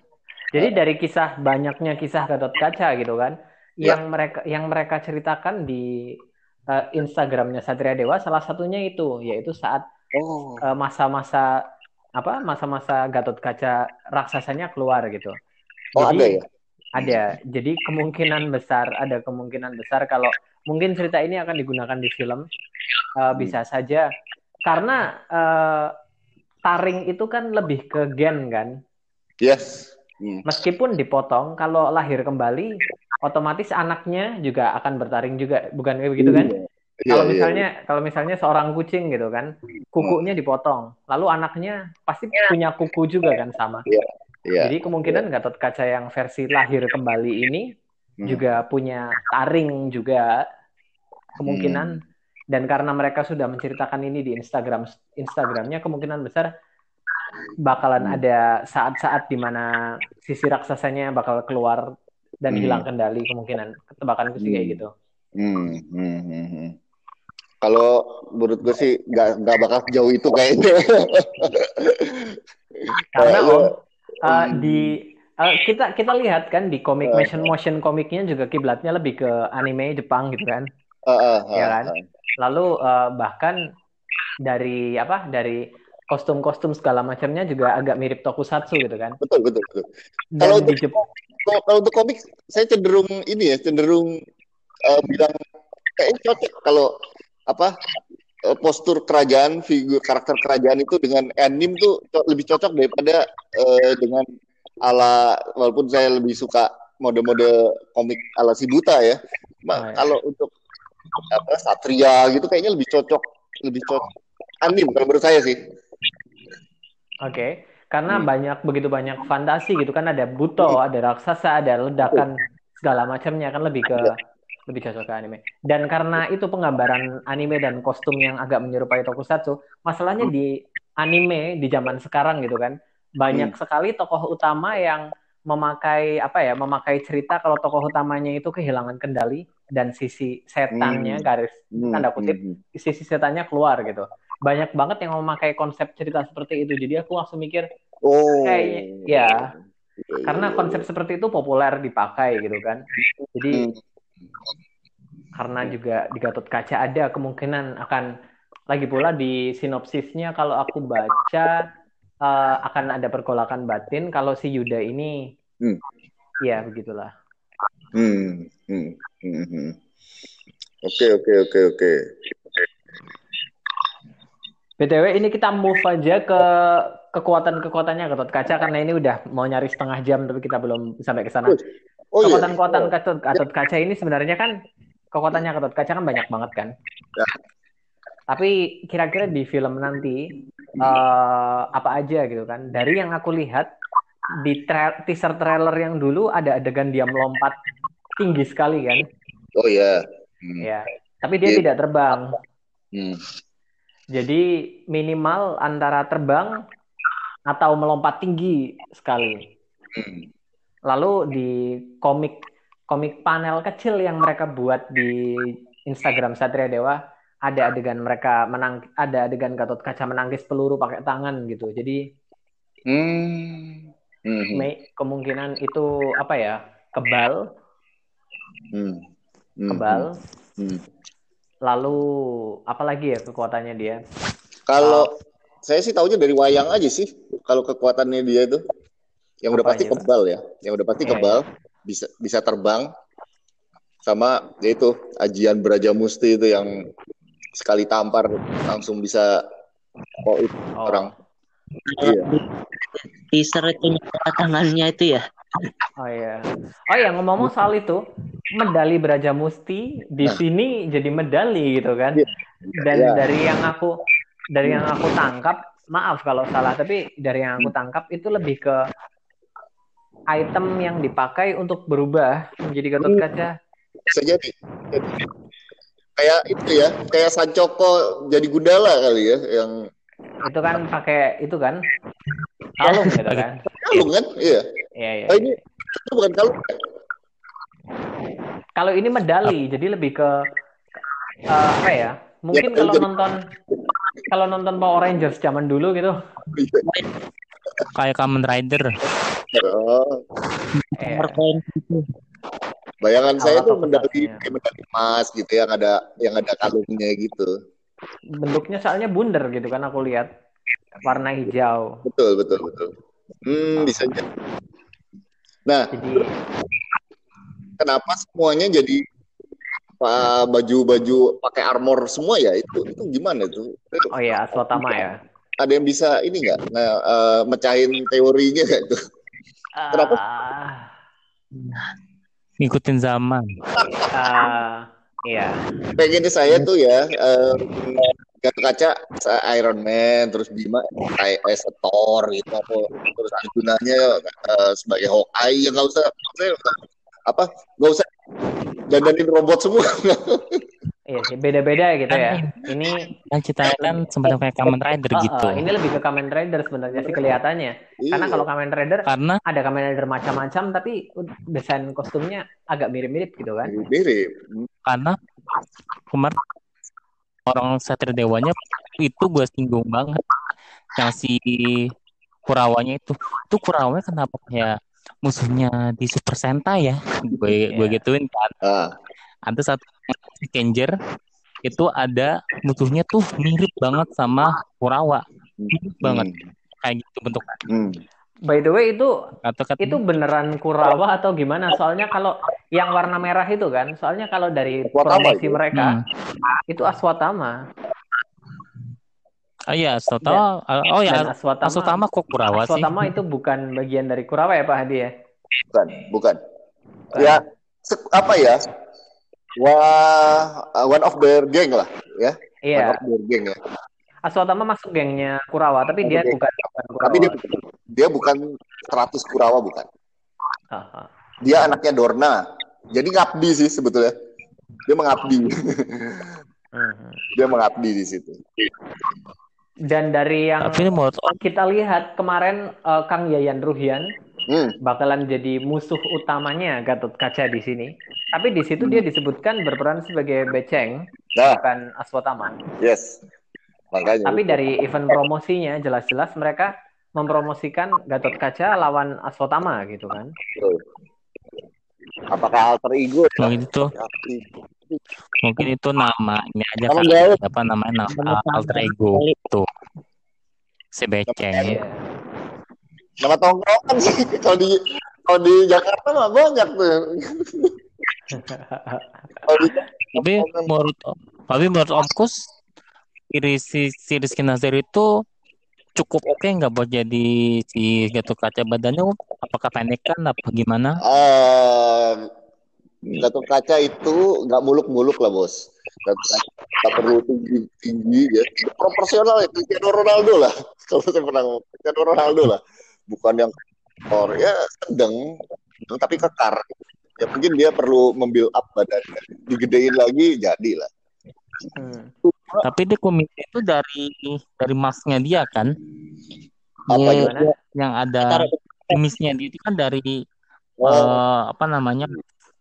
Jadi dari kisah banyaknya kisah Gatot Kaca gitu kan, ya. yang mereka yang mereka ceritakan di uh, Instagramnya Satria Dewa salah satunya itu yaitu saat oh. uh, masa-masa apa masa-masa Gatot Kaca raksasanya keluar gitu. Oh Jadi, ada ya? Ada. Jadi kemungkinan besar ada kemungkinan besar kalau mungkin cerita ini akan digunakan di film uh, bisa saja karena uh, taring itu kan lebih ke gen kan. Yes. Hmm. Meskipun dipotong, kalau lahir kembali, otomatis anaknya juga akan bertaring juga, bukan kayak begitu kan? Iya. Kalau iya, misalnya, iya. kalau misalnya seorang kucing gitu kan, kukunya dipotong, lalu anaknya pasti punya kuku juga kan sama. Iya. Iya. Jadi kemungkinan iya. Gatot Kaca yang versi lahir kembali ini hmm. juga punya taring juga kemungkinan. Hmm. Dan karena mereka sudah menceritakan ini di Instagram Instagramnya, kemungkinan besar bakalan hmm. ada saat-saat di mana sisi raksasanya bakal keluar dan hmm. hilang kendali kemungkinan ketebakan sih kayak hmm. gitu. Hmm. Hmm. Hmm. hmm. Kalau menurut gue sih nggak nggak bakal jauh itu kayaknya. Karena om uh, di uh, kita kita lihat kan di komik uh, motion motion komiknya juga kiblatnya lebih ke anime Jepang gitu kan. Uh, uh, uh, ya kan. Lalu uh, bahkan dari apa dari kostum-kostum segala macamnya juga agak mirip tokusatsu gitu kan. Betul betul betul. kalau untuk Jepang... kalau, untuk komik saya cenderung ini ya cenderung uh, bilang kayaknya cocok kalau apa uh, postur kerajaan figur karakter kerajaan itu dengan anime tuh lebih cocok daripada uh, dengan ala walaupun saya lebih suka mode-mode komik ala si buta ya. Oh, ya. Kalau untuk apa satria gitu kayaknya lebih cocok lebih cocok anime kalau menurut saya sih. Oke, okay. karena hmm. banyak begitu banyak fantasi gitu kan ada buto, hmm. ada raksasa, ada ledakan segala macamnya kan lebih ke lebih cocok ke anime. Dan karena itu penggambaran anime dan kostum yang agak menyerupai tokusatsu, masalahnya di anime di zaman sekarang gitu kan banyak hmm. sekali tokoh utama yang memakai apa ya memakai cerita kalau tokoh utamanya itu kehilangan kendali dan sisi setannya hmm. garis hmm. tanda kutip hmm. sisi setannya keluar gitu banyak banget yang memakai konsep cerita seperti itu jadi aku langsung mikir oh kayaknya ya karena konsep seperti itu populer dipakai gitu kan jadi hmm. karena juga di Gatot Kaca ada kemungkinan akan lagi pula di sinopsisnya kalau aku baca uh, akan ada pergolakan batin kalau si Yuda ini hmm. ya begitulah hmm. Hmm. Hmm. hmm. Oke oke oke oke. BTW ini kita move aja ke kekuatan-kekuatannya Gatot Kaca karena ini udah mau nyari setengah jam tapi kita belum sampai ke sana. Oh, iya. kekuatan-kekuatan iya. Gatot, Gatot Kaca ini sebenarnya kan kekuatannya Gatot Kaca kan banyak banget kan. Ya. Tapi kira-kira di film nanti uh, apa aja gitu kan? Dari yang aku lihat di tra teaser trailer yang dulu ada adegan dia melompat tinggi sekali kan? Oh iya. Hmm. Ya. Tapi dia yeah. tidak terbang. Hmm. Jadi minimal antara terbang atau melompat tinggi sekali. Hmm. Lalu di komik komik panel kecil yang mereka buat di Instagram Satria Dewa ada adegan mereka menang ada adegan Gatot Kaca menangkis peluru pakai tangan gitu. Jadi hmm. Hmm. kemungkinan itu apa ya kebal, hmm. Hmm. kebal. Hmm Lalu apalagi ya kekuatannya dia? Kalau uh, saya sih tahunya dari wayang aja sih. Kalau kekuatannya dia itu yang udah pasti kebal ya. Yang udah pasti iya, kebal, iya. bisa bisa terbang. sama yaitu ajian Braja Musti itu yang sekali tampar langsung bisa oh, itu oh. orang iya. Teaser itu tangannya itu ya Oh iya. Oh iya ngomong-ngomong soal itu, medali Braja Musti di nah. sini jadi medali gitu kan. Iya. Dan ya. dari yang aku dari yang aku tangkap, maaf kalau salah, tapi dari yang aku tangkap itu lebih ke item yang dipakai untuk berubah menjadi Gatot hmm. Kaca. Bisa jadi. Kayak itu ya, kayak Sancoko jadi Gundala kali ya yang itu kan pakai itu kan? Kalung gitu kan? Kalung kan? Iya. Iya iya oh, ini itu bukan kalung. Kalau ini medali jadi lebih ke uh, apa ya? Mungkin ya, kalau jadi... nonton kalau nonton Power Rangers zaman dulu gitu. Kayak Kamen Rider. Oh. yeah. bayangan saya tuh medali medali emas gitu yang ada yang ada kalungnya gitu bentuknya soalnya bundar gitu kan aku lihat warna hijau. Betul betul betul. Hmm bisa jadi. Nah, jadi kenapa semuanya jadi baju-baju pakai armor semua ya itu itu gimana tuh? Oh ya, Aswatama ya. Ada yang bisa ini nggak nah, uh, mecahin teorinya nggak tuh? Uh, Kenapa? Ngikutin zaman. Uh, Iya. Pengen saya tuh ya um, kaca Iron Man terus Bima kayak as Thor gitu atau terus Arjunanya uh, sebagai Hawkeye ya nggak usah apa nggak usah dandanin robot semua Iya sih, beda-beda gitu ya. Ini kan ceritanya kan sempat kayak Kamen Rider oh, gitu. Oh, ini lebih ke Kamen Rider sebenarnya sih kelihatannya. Iya. Karena kalau Kamen Rider karena ada Kamen Rider macam-macam tapi desain kostumnya agak mirip-mirip gitu kan. Mirip. Karena kemarin orang Satria Dewanya itu gue singgung banget yang si Kurawanya itu. Itu Kurawanya kenapa kayak musuhnya di Super Sentai ya? Gue yeah. gue gituin kan. Uh ada satu Kenjer itu ada musuhnya tuh mirip banget sama Kurawa mirip hmm. banget kayak gitu bentuk hmm. By the way itu itu beneran Kurawa atau gimana? Soalnya kalau yang warna merah itu kan, soalnya kalau dari promosi mereka hmm. itu Aswatama. Oh iya, Aswatama. Dan, oh ya, Aswatama, Aswatama kok Kurawa sih? Aswatama itu bukan bagian dari Kurawa ya Pak Hadi ya? Bukan, bukan. Ya, apa ya? Wah, one of their gang lah, ya. Iya. One of their gang ya. Aswatama masuk gengnya Kurawa, tapi dia bukan, bukan Kurawa. Tapi dia dia bukan 100 Kurawa bukan. Aha. Dia anaknya Dorna. Jadi ngabdi sih sebetulnya. Dia mengabdi. Mhm. dia mengabdi di situ. Dan dari yang kita lihat kemarin uh, Kang Yayan Ruhian hmm. bakalan jadi musuh utamanya Gatot Kaca di sini. Tapi di situ hmm. dia disebutkan berperan sebagai Beceng, nah. bukan Aswatama. Yes. Makanya. Tapi dari event promosinya jelas-jelas mereka mempromosikan Gatot Kaca lawan Aswatama gitu kan. Apakah alter ego? Ya? Mungkin itu. Mungkin itu nama ini aja kan. Apa namanya nama alter ego itu. Si Beceng. Yeah nama tongkrongan sih kalau di kalau di Jakarta mah banyak tuh tapi menurut tapi menurut Om Kus si si Rizky Nazir itu cukup oke okay nggak buat jadi si Gatot Kaca badannya apakah pendek kan apa gimana? Uh, Gatot Kaca itu nggak muluk-muluk lah bos. Gatot Kaca nggak perlu tinggi tinggi ya. Proporsional ya Cristiano Ronaldo lah. Kalau saya pernah Cristiano Ronaldo lah bukan yang or ya sedang. Tapi kekar. Ya mungkin dia perlu membuild up badannya digedein lagi jadi lah hmm. tapi di komite itu dari dari masnya dia kan? Apa ya, yang ada kumisnya dia itu kan dari oh. uh, apa namanya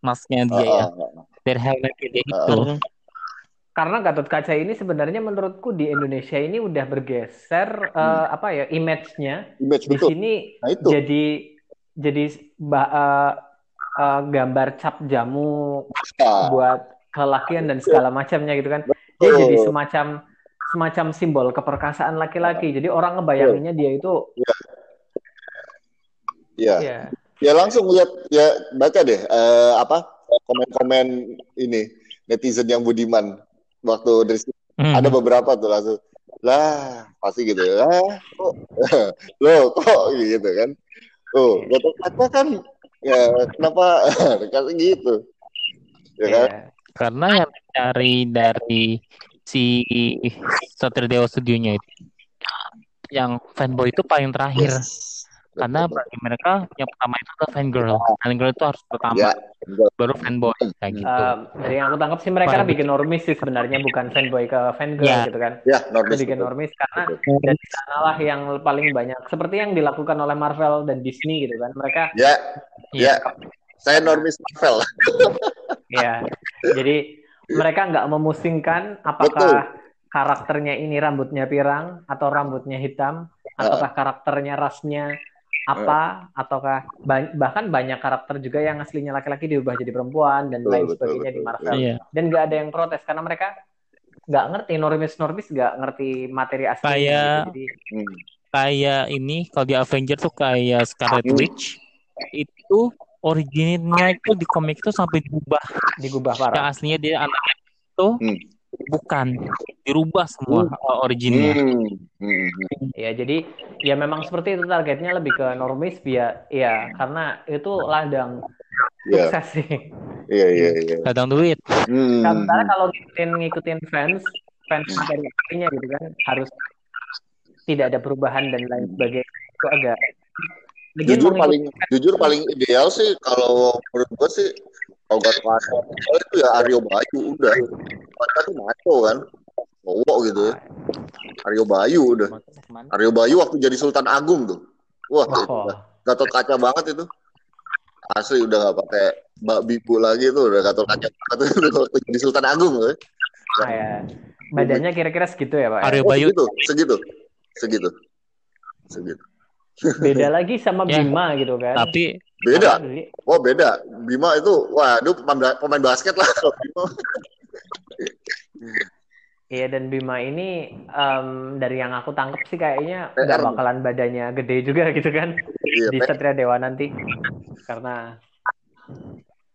masnya dia uh, ya dari helmet dia itu. uh, karena Gatot Kaca ini sebenarnya menurutku di Indonesia ini udah bergeser hmm. uh, apa ya image-nya. Image, di sini nah, itu. jadi jadi uh, uh, gambar cap jamu nah. buat kelakian dan segala macamnya gitu kan. Dia jadi semacam semacam simbol keperkasaan laki-laki. Jadi orang ngebayanginnya dia itu ya ya, ya. ya langsung lihat ya baca deh uh, apa komen-komen ini netizen yang budiman waktu dari hmm. ada beberapa tuh langsung lah pasti gitu lah kok lo kok gitu kan? Oh Gatot Kaca kan ya kenapa kasih gitu? Ya kan? yeah. karena yang cari dari si Satria Dewa Studionya itu yang fanboy itu paling terakhir. Yes karena bagi mereka yang pertama itu adalah fangirl. Fangirl itu harus pertama. Ya, baru fanboy kayak gitu. Uh, dari yang aku tangkap sih mereka bikin normis sih sebenarnya bukan fanboy ke fangirl ya. gitu kan. Ya, normis bikin normis karena dari sanalah yang paling banyak. Seperti yang dilakukan oleh Marvel dan Disney gitu kan. Mereka ya ya, ya. saya normis Marvel. Ya jadi mereka nggak memusingkan apakah Betul. karakternya ini rambutnya pirang atau rambutnya hitam, ataukah karakternya rasnya apa ataukah bahkan banyak karakter juga yang aslinya laki-laki diubah jadi perempuan dan betul, lain sebagainya betul, di Marvel iya. dan nggak ada yang protes karena mereka nggak ngerti normis normis nggak ngerti materi asli kayak gitu. jadi hmm. kayak ini kalau di Avenger tuh kayak Scarlet hmm. Witch itu originnya itu di komik itu sampai diubah diubah parah yang aslinya dia anak itu hmm bukan dirubah semua hmm. originnya. Hmm. Hmm. Ya jadi ya memang seperti itu targetnya lebih ke normis biar ya karena itu ladang yeah. sukses sih. Iya iya iya. Ladang duit. Hmm. Karena kalau ngikutin ngikutin fans fans dari artinya gitu kan harus tidak ada perubahan dan lain sebagainya itu agak jujur paling jujur paling ideal sih kalau menurut gue sih kalau gak maco itu ya Aryo Bayu udah. Mereka tuh maco kan. Cowok gitu ya. Aryo Bayu udah. Aryo Bayu waktu jadi Sultan Agung tuh. Wah oh. gatot kaca banget itu. Asli udah gak pakai Mbak Bibu lagi tuh udah gatot kaca banget itu. Waktu jadi Sultan Agung tuh. Ah, ya. badannya kira-kira segitu ya Pak? Aryo Bayu oh, segitu segitu. Segitu. Segitu beda lagi sama ya. Bima gitu kan tapi Beda. Oh beda. Bima itu, waduh pemain, pemain basket lah kalau Bima. Iya dan Bima ini um, dari yang aku tangkap sih kayaknya nggak bakalan badannya gede juga gitu kan iya, di Satria Dewa nanti karena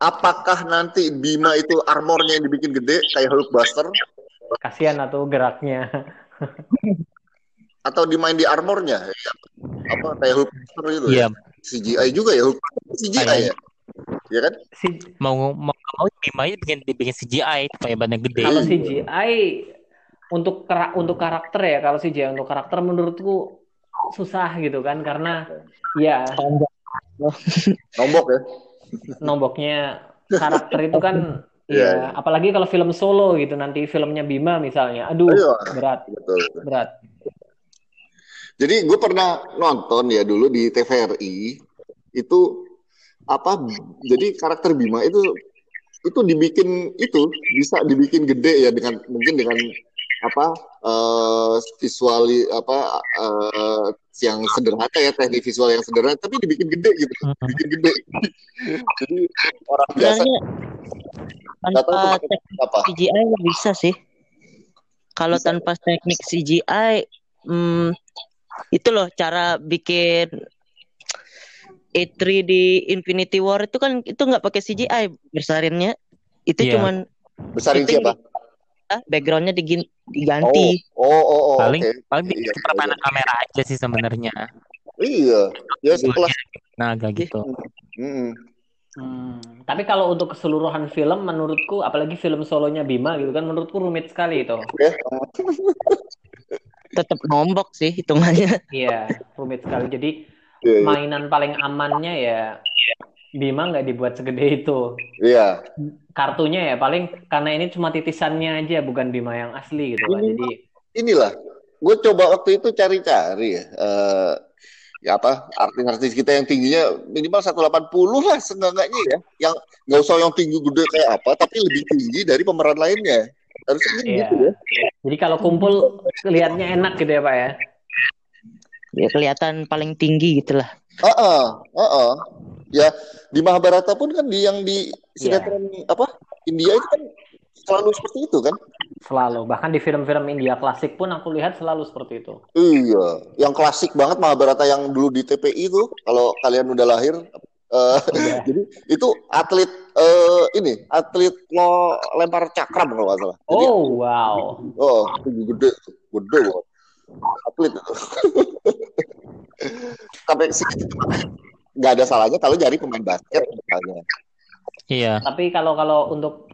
apakah nanti Bima itu armornya yang dibikin gede kayak Hulkbuster? Kasihan atau geraknya. atau dimain di armornya apa kayak Hulkbuster gitu iya. ya? CGI juga ya CGI ya ya kan si mau mau mau Bima bikin dibikin CGI supaya badannya gede kalau CGI untuk untuk karakter ya kalau CGI untuk karakter menurutku susah gitu kan karena ya nombok ya nomboknya karakter itu kan ya yeah. Iya. apalagi kalau film solo gitu nanti filmnya Bima misalnya aduh Ayo, berat betul, betul. berat jadi gue pernah nonton ya dulu di TVRI itu apa? Jadi karakter Bima itu itu dibikin itu bisa dibikin gede ya dengan mungkin dengan apa uh, visual apa uh, yang sederhana ya teknik visual yang sederhana tapi dibikin gede gitu hmm. bikin gede jadi orang biasa tanpa teknik apa. CGI bisa sih kalau tanpa teknik CGI hmm, itu loh cara bikin E3 di Infinity War itu kan itu nggak pakai CGI besarinnya itu yeah. cuman besarin siapa backgroundnya diganti oh oh oh, oh paling okay. paling iya, iya, iya. kamera aja sih sebenarnya iya ya nah agak gitu hmm. Hmm. Tapi kalau untuk keseluruhan film, menurutku, apalagi film solonya Bima gitu kan, menurutku rumit sekali itu. Yeah tetap nombok sih hitungannya. Iya, rumit sekali. Jadi yeah, yeah. mainan paling amannya ya Bima nggak dibuat segede itu. Iya. Kartunya ya paling karena ini cuma titisannya aja bukan Bima yang asli gitu kan. Jadi inilah gue coba waktu itu cari-cari ya. Uh, ya apa artis-artis kita yang tingginya minimal 180 lah seenggaknya ya yang nggak usah yang tinggi gede kayak apa tapi lebih tinggi dari pemeran lainnya harusnya iya. gitu ya jadi kalau kumpul kelihatannya enak gitu ya pak ya? Ya kelihatan paling tinggi gitulah. Uh -uh, uh -uh. ya di Mahabharata pun kan di yang di sinetron yeah. apa India itu kan selalu seperti itu kan? Selalu. Bahkan di film-film India klasik pun aku lihat selalu seperti itu. Iya. Yang klasik banget Mahabharata yang dulu di TPI itu kalau kalian udah lahir Uh, jadi itu atlet uh, ini atlet lo lempar cakram kalau nggak salah. Jadi, oh wow. Oh gede gede loh. Atlet. Sampai sih nggak ada salahnya kalau jadi pemain basket misalnya. Iya. Tapi kalau kalau untuk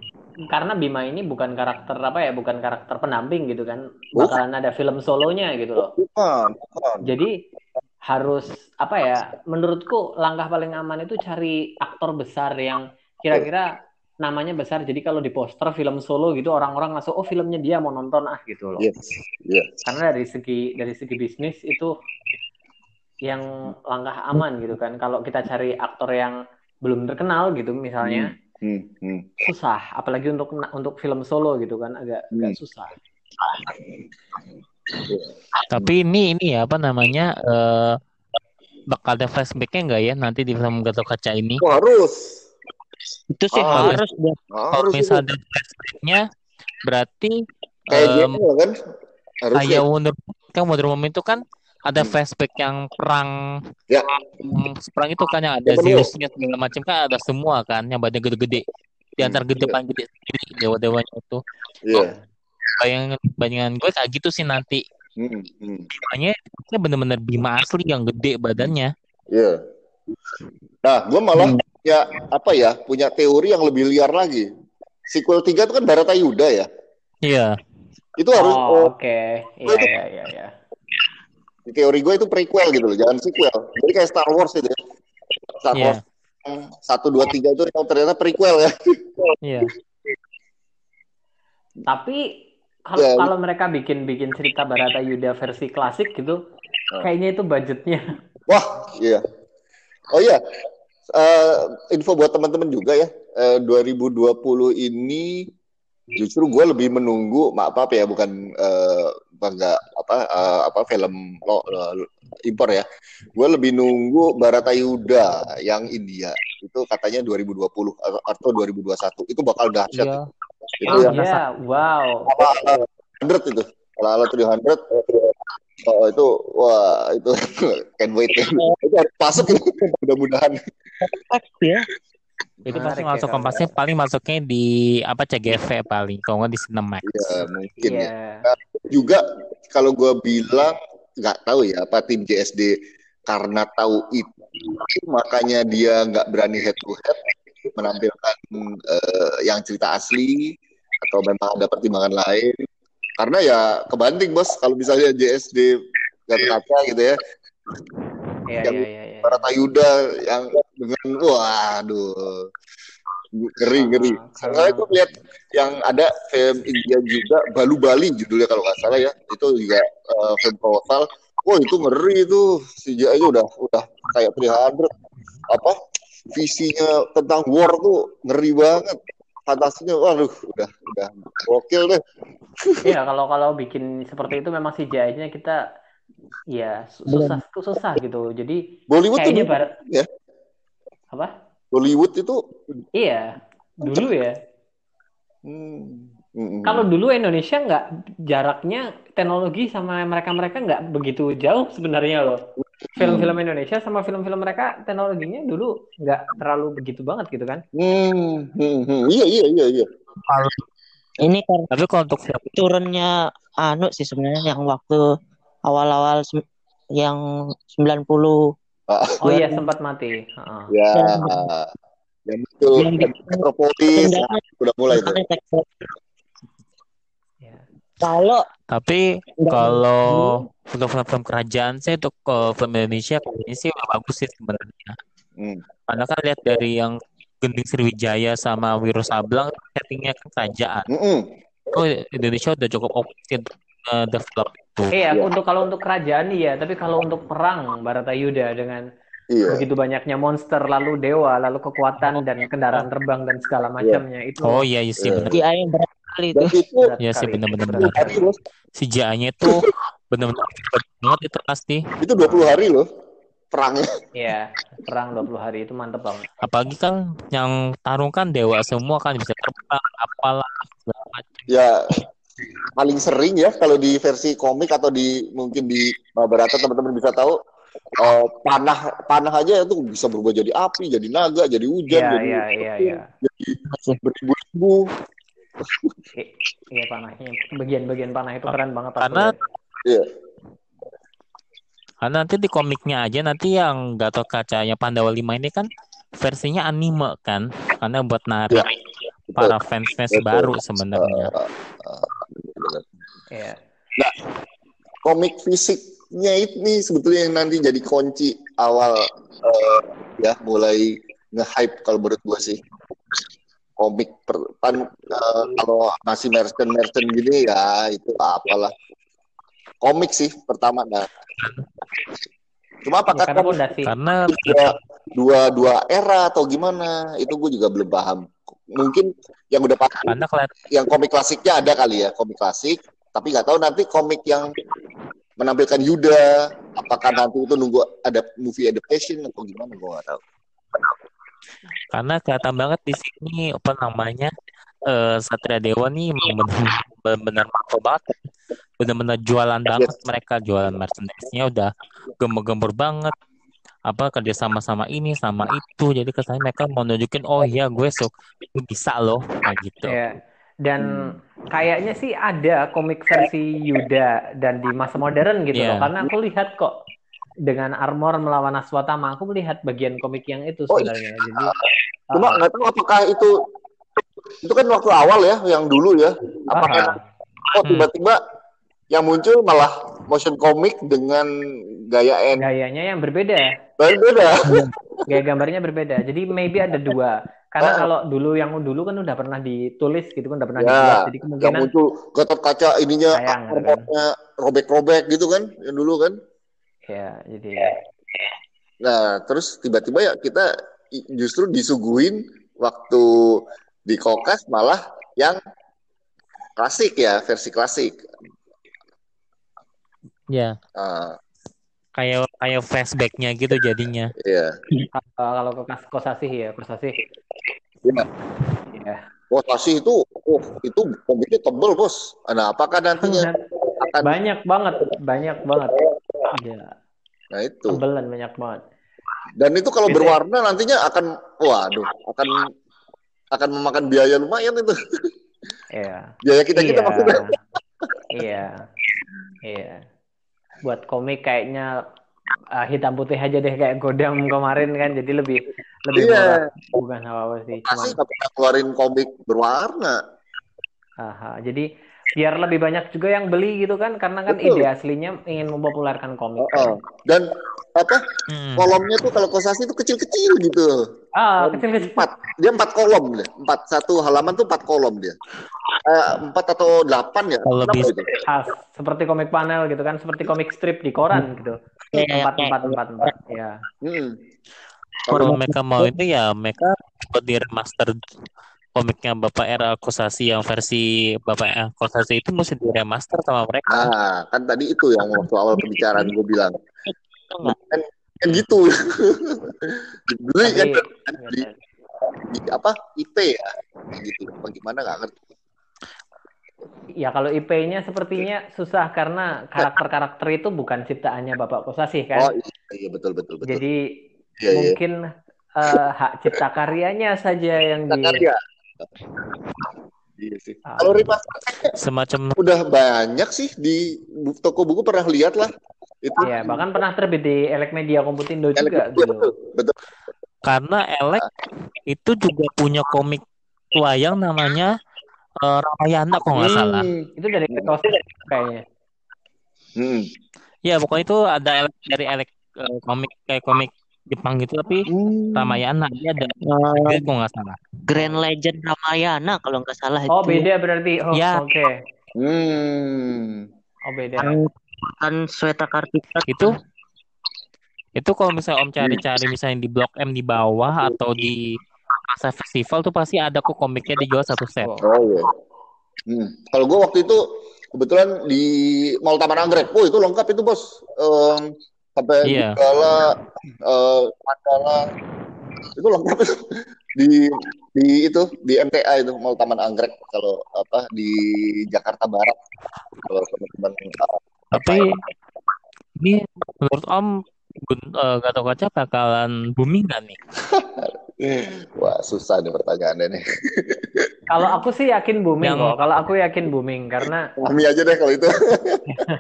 karena Bima ini bukan karakter apa ya, bukan karakter pendamping gitu kan, bakalan ada film solonya gitu loh. Bukan, bukan. Jadi harus apa ya menurutku langkah paling aman itu cari aktor besar yang kira-kira namanya besar jadi kalau di poster film solo gitu orang-orang langsung oh filmnya dia mau nonton ah gitu loh yes. Yes. karena dari segi dari segi bisnis itu yang langkah aman gitu kan kalau kita cari aktor yang belum terkenal gitu misalnya hmm. Hmm. Hmm. susah apalagi untuk untuk film solo gitu kan agak hmm. agak susah tapi ini ini ya apa namanya uh, bakal ada flashbacknya nggak ya nanti di film Gatot Kaca ini? Oh, harus. Itu sih oh, harus. Kalau misalnya ada flashbacknya berarti kayak um, gitu kan? Harus kayak ya. Wonder kan Wonder Woman itu kan ada hmm. flashback yang perang ya. Hmm, perang itu kan yang ada ya, Zeusnya segala macam kan ada semua kan yang badannya gede-gede di antara gede ya. paling gede sendiri dewa-dewanya itu. Iya. Yeah bayangan bayangan gue kayak gitu sih nanti hmm, hmm. bimanya bener-bener bima asli yang gede badannya iya yeah. nah gue malah hmm. ya apa ya punya teori yang lebih liar lagi sequel 3 itu kan Barata Yuda ya iya yeah. itu harus oh, oke okay. iya iya iya iya teori gue itu prequel gitu loh jangan sequel jadi kayak Star Wars gitu ya Star yeah. Wars satu dua tiga itu yang ternyata prequel ya iya tapi kalau yeah. kalau mereka bikin bikin cerita Barata Yuda versi klasik gitu, oh. kayaknya itu budgetnya. Wah, iya. Oh iya. Uh, info buat teman-teman juga ya. Uh, 2020 ini justru gue lebih menunggu maaf apa ya bukan uh, bangga apa uh, apa film lo, uh, impor ya gue lebih nunggu Barata Yuda yang India itu katanya 2020 atau 2021 itu bakal dahsyat yeah itu oh, yang yeah. wow. Hundred itu. Kalau ala tuh hundred oh itu wah itu can wait. Itu harus masuk itu mudah-mudahan. Ya. Itu pasti masuk ya, kompasnya paling masuknya di apa CGV paling. Kalau nggak di Cinemax. Ya mungkin yeah. ya. Nah, juga kalau gue bilang nggak tahu ya apa tim JSD karena tahu itu makanya dia nggak berani head to head menampilkan uh, yang cerita asli atau memang ada pertimbangan lain. Karena ya kebanting bos. Kalau misalnya JSD dan kaca gitu ya. Iya, yang iya, iya, para Tayuda yang dengan waduh. Ngeri ngeri. Saya itu lihat yang ada film India juga Balu Bali judulnya kalau nggak salah ya. Itu juga uh, film proposal. Wah itu ngeri itu. Si aja udah udah kayak 300 apa? Visinya tentang war tuh ngeri banget fantasinya waduh udah udah gokil deh iya kalau kalau bikin seperti itu memang sih nya kita ya susah Belum. susah gitu jadi Bollywood kayaknya bar ya apa Bollywood itu iya dulu ya hmm. Mm-hmm. Kalau dulu Indonesia nggak jaraknya teknologi sama mereka-mereka nggak begitu jauh sebenarnya loh film-film hmm. Indonesia sama film-film mereka teknologinya dulu nggak terlalu begitu banget gitu kan? Hmm, hmm, hmm. iya iya iya iya. Ini kan tapi kalau untuk turunnya anu sih sebenarnya yang waktu awal-awal yang 90 ah. Oh iya sempat mati. Uh. Ya. Yang itu Metropolis udah mulai itu. Kalau tapi kalau film-film kerajaan saya untuk uh, film Indonesia ini sih udah bagus sih sebenarnya. Hmm. Karena kan lihat dari yang Gending Sriwijaya sama Wiro Sablang settingnya kan kerajaan. Mm Oh Indonesia udah cukup oke untuk uh, develop itu. Iya, ya. untuk kalau untuk kerajaan iya, tapi kalau untuk perang Baratayuda dengan iya. begitu banyaknya monster lalu dewa lalu kekuatan dan kendaraan terbang dan segala iya. macamnya itu. Oh iya, iya sih benar. Iya, yang berat kali itu. Iya sih benar-benar benar. Si nya itu benar-benar banget itu pasti. Itu 20 hari loh perangnya. Iya, perang 20 hari itu mantep banget. Apalagi kan yang tarung kan dewa semua kan bisa terbang apalah Ya paling sering ya kalau di versi komik atau di mungkin di Mahabharata teman-teman bisa tahu uh, panah panah aja itu bisa berubah jadi api, jadi naga, jadi hujan, yeah, jadi yeah, yeah, yeah. jadi beribu-ribu. Iya panahnya, bagian-bagian panah itu keren banget. Karena iya. Karena nanti di komiknya aja nanti yang Gatot Kaca yang Pandawa 5 ini kan versinya anime kan, karena buat narik ya, para fans-fans baru sebenarnya. Uh, uh, uh, yeah. Nah, komik fisiknya ini sebetulnya yang nanti jadi kunci awal uh, ya mulai nge-hype kalau menurut gua sih komik per, pan, uh, kalau masih merchant merchant gini ya itu apalah. Komik sih pertama nah cuma apakah karena komik karena dua, dua dua era atau gimana itu gue juga belum paham. Mungkin yang udah pasti yang komik klasiknya ada kali ya komik klasik. Tapi nggak tahu nanti komik yang menampilkan Yuda apakah nanti itu nunggu ada movie adaptation atau gimana gue nggak tahu karena kelihatan banget di sini apa namanya uh, Satria Dewa nih benar-benar mampu banget benar-benar jualan banget mereka jualan merchandise-nya udah gembur-gembur banget apa kerja sama sama ini sama itu jadi kesannya mereka mau nunjukin oh iya gue sok bisa loh kayak gitu yeah. dan hmm. kayaknya sih ada komik versi Yuda dan di masa modern gitu yeah. loh karena aku lihat kok dengan armor melawan Aswatama aku melihat bagian komik yang itu oh, sebenarnya. Oh, Jadi cuma uh, nggak tahu apakah itu itu kan waktu awal ya yang dulu ya. Apakah uh, oh tiba-tiba yang muncul malah motion comic dengan gaya N. Gayanya yang berbeda. Berbeda. Gaya gambarnya berbeda. Jadi maybe ada dua. Karena ah. kalau dulu yang dulu kan udah pernah ditulis gitu kan udah pernah ya, dibuat. Jadi kemungkinan yang muncul gatot kaca ininya sayang, kan? robek-robek gitu kan yang dulu kan ya jadi nah terus tiba-tiba ya kita justru disuguhin waktu di kokas malah yang klasik ya versi klasik. Ya. Uh, kayak kayak flashbacknya gitu jadinya. Iya. Kalau kokas kosasih ya kosasih. Iya. Ya. Kosasih itu oh itu komiknya tebel bos. Nah apakah nantinya akan banyak banget banyak banget. Iya. Nah itu. Tembelan banyak banget. Dan itu kalau berwarna nantinya akan, waduh, akan akan memakan biaya lumayan itu. Iya. biaya kita kita iya. maksudnya. iya. Iya. Buat komik kayaknya uh, hitam putih aja deh kayak Godam kemarin kan jadi lebih lebih iya. murah bukan apa apa sih cuma keluarin komik berwarna Aha, jadi biar lebih banyak juga yang beli gitu kan karena kan Betul. ide aslinya ingin mempopulerkan komik. Oh, oh. Dan apa hmm. kolomnya tuh kalau kosasi itu kecil-kecil gitu. Ah, kecil-kecil. Empat, dia empat kolom deh. Empat satu halaman tuh empat kolom dia. Eh, empat atau delapan ya. Kalau gitu. Ah, seperti komik panel gitu kan, seperti komik strip di koran hmm. gitu. Iya, empat, empat, empat, empat, ya. Hmm. Kalau mereka mau itu ya mereka buat di remaster komiknya Bapak Era Kosasi yang versi Bapak Era Kosasi itu mesti di remaster sama mereka. Nah, kan tadi itu yang waktu awal pembicaraan gue bilang. Kan, kan gitu. Dulu kan di, di, apa IP ya, gitu. Bagaimana nggak ngerti. Ya kalau IP-nya sepertinya susah karena karakter-karakter itu bukan ciptaannya Bapak Kosasi kan. Oh iya, iya betul betul betul. Jadi iya. mungkin iya. Uh, hak cipta karyanya saja yang di karya. Iya sih. Ah. Kalau remaster semacam udah banyak sih di toko buku pernah lihat lah. Itu. Iya, bahkan pernah terbit di Elek Media Komputindo Elek juga. Betul, betul, betul. Karena Elek itu juga punya komik wayang namanya uh, Ramayana kok nggak hmm, salah. Itu dari Kos kayaknya. Hmm. Ya, pokoknya itu ada Elek dari Elek uh, komik kayak komik Jepang gitu tapi hmm. Ramayana dia ada uh, gue nggak salah Grand Legend Ramayana kalau nggak salah oh itu. beda berarti oh, ya oke okay. hmm. oh beda kan Sweta Kartika itu itu kalau misalnya Om cari-cari misalnya di Blok M di bawah atau di masa festival tuh pasti ada kok komiknya dijual satu set. Oh iya. Hmm. Kalau gue waktu itu kebetulan di Mall Taman Anggrek, oh itu lengkap itu bos. Um, sampai yeah. Gala, uh, Mandala itu lengkap di di itu di MTA itu mau Taman Anggrek kalau apa di Jakarta Barat kalau teman-teman tapi ini menurut Om uh, Gatot Kaca bakalan booming gak nih? Wah susah nih pertanyaannya nih. kalau aku sih yakin booming yang... kok. Kalau aku yakin booming karena. Kami aja deh kalau itu.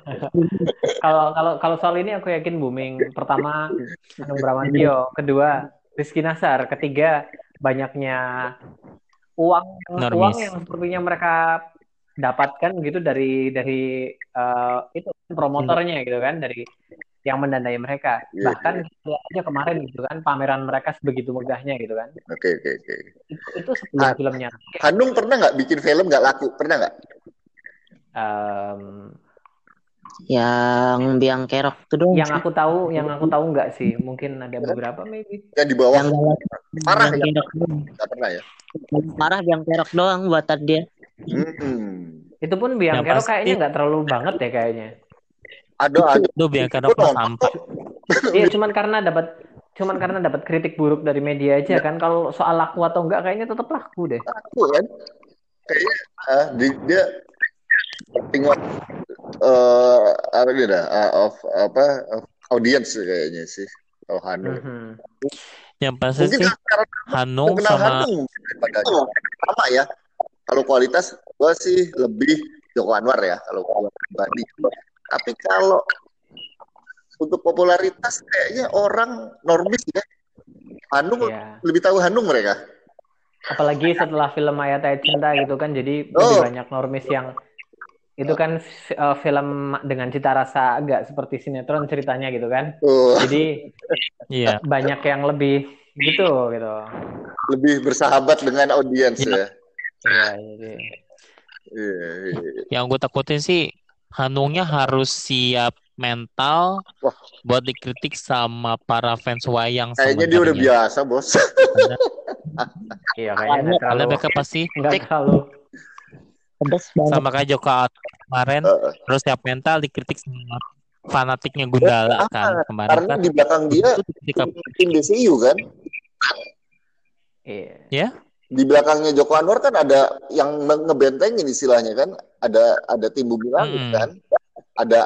kalau kalau kalau soal ini aku yakin booming. Pertama Hanung Bramantio, kedua Rizky Nasar, ketiga banyaknya uang Normis. uang yang sepertinya mereka dapatkan gitu dari dari uh, itu promotornya gitu kan dari yang mendanai mereka. Yeah, Bahkan yeah. aja kemarin gitu kan pameran mereka sebegitu megahnya gitu kan. Oke okay, oke okay, oke. Okay. Itu, itu sebelum ha filmnya. Hanung pernah nggak bikin film nggak laku? Pernah nggak? Um, yang biang kerok itu dong. Yang aku tahu, yang aku tahu nggak sih. Mungkin ada beberapa maybe. Yang di bawah. Yang parah ya. Nggak pernah ya. Parah biang kerok doang buatan dia. Hmm. Itu pun biang kerok kayaknya nggak terlalu banget ya kayaknya. Ada ada. Itu biarkan apa sampah. Iya, cuman karena dapat cuman karena dapat kritik buruk dari media aja kan. Kalau soal laku atau enggak kayaknya tetap laku deh. Laku kan? Kayaknya uh, di, dia tengok uh, apa gitu uh, of apa of audience kayaknya sih kalau Hanung. Mm -hmm. Yang pasti sih Hanung sama Hanung sama ya. Kalau kualitas gua sih lebih Joko Anwar ya kalau gua pribadi. Tapi kalau untuk popularitas kayaknya orang normis ya. Hanung yeah. lebih tahu Hanung mereka. Apalagi setelah film Ayat Ayat Cinta gitu kan, jadi oh. lebih banyak normis yang itu kan uh, film dengan cita rasa agak seperti sinetron ceritanya gitu kan. Oh. Jadi yeah. banyak yang lebih gitu gitu. Lebih bersahabat dengan audiens yeah. ya. Iya, jadi. Yeah, yeah. Yang gue takutin sih Hanungnya harus siap mental Wah. buat dikritik sama para fans wayang. Kayaknya dia udah biasa, bos. iya, kayaknya Karena mereka pasti nggak terlalu sama kayak Joko kemarin uh. terus siap mental dikritik sama fanatiknya Gundala kan kemarin karena kan. di belakang dia tim DCU kan iya yeah. Di belakangnya Joko Anwar kan ada yang ngebentengin istilahnya kan. Ada ada tim bumi langit hmm. kan. Ada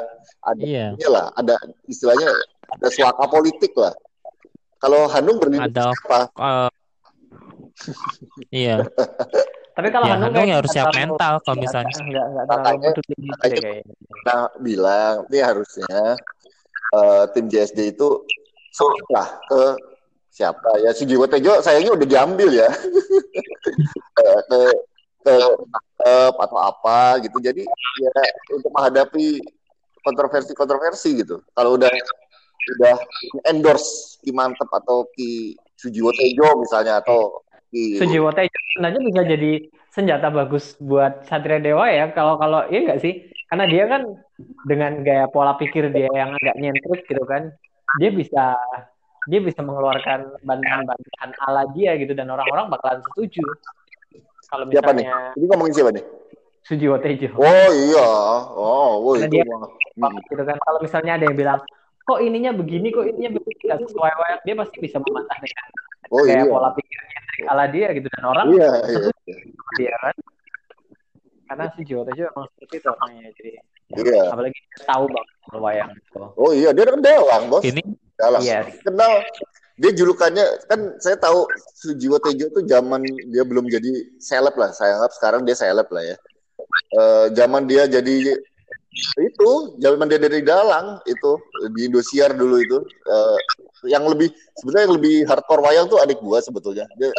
ada yeah. lah ada istilahnya ada suaka politik lah. Kalau Hanung berlindung ada, apa uh, iya. Tapi kalau ya, Hanung, ya harus siap mental kalau misalnya. enggak enggak gitu kayaknya nah bilang ini harusnya uh, tim JSD itu lah ke siapa ya si Jiwo Tejo sayangnya udah diambil ya ke, ke ke atau apa gitu. Jadi ya untuk menghadapi kontroversi-kontroversi gitu. Kalau udah udah endorse Ki Mantep atau Ki Sujiwo Tejo misalnya atau Ki Sujiwo Tejo sebenarnya bisa jadi senjata bagus buat Satria Dewa ya. Kalau kalau iya enggak sih? Karena dia kan dengan gaya pola pikir dia yang agak nyentrik gitu kan, dia bisa dia bisa mengeluarkan bantahan-bantahan ala dia gitu dan orang-orang bakalan setuju. Kalau misalnya siapa nih? Ini ngomongin siapa nih? Sujiwo Tejo. Oh iya. Oh, oh itu. Dia, hmm. gitu kan. Kalau misalnya ada yang bilang, kok ininya begini, kok ininya begini, nggak sesuai wayak, dia pasti bisa membantah dengan oh, kayak iya. pola pikirnya ala dia gitu dan orang iya, iya. dia kan. Karena Sujiwo Tejo emang seperti itu orangnya, jadi Iya. Apalagi tahu banget wayang itu. Oh iya, dia kan delang, bos. Ini dalang. Yes. Kenal dia julukannya kan saya tahu Sujiwo Tejo tuh zaman dia belum jadi seleb lah. Saya anggap sekarang dia seleb lah ya. Uh, zaman dia jadi itu zaman dia dari dalang itu di Indosiar dulu itu. Uh, yang lebih sebenarnya yang lebih hardcore wayang tuh adik gua sebetulnya. Dia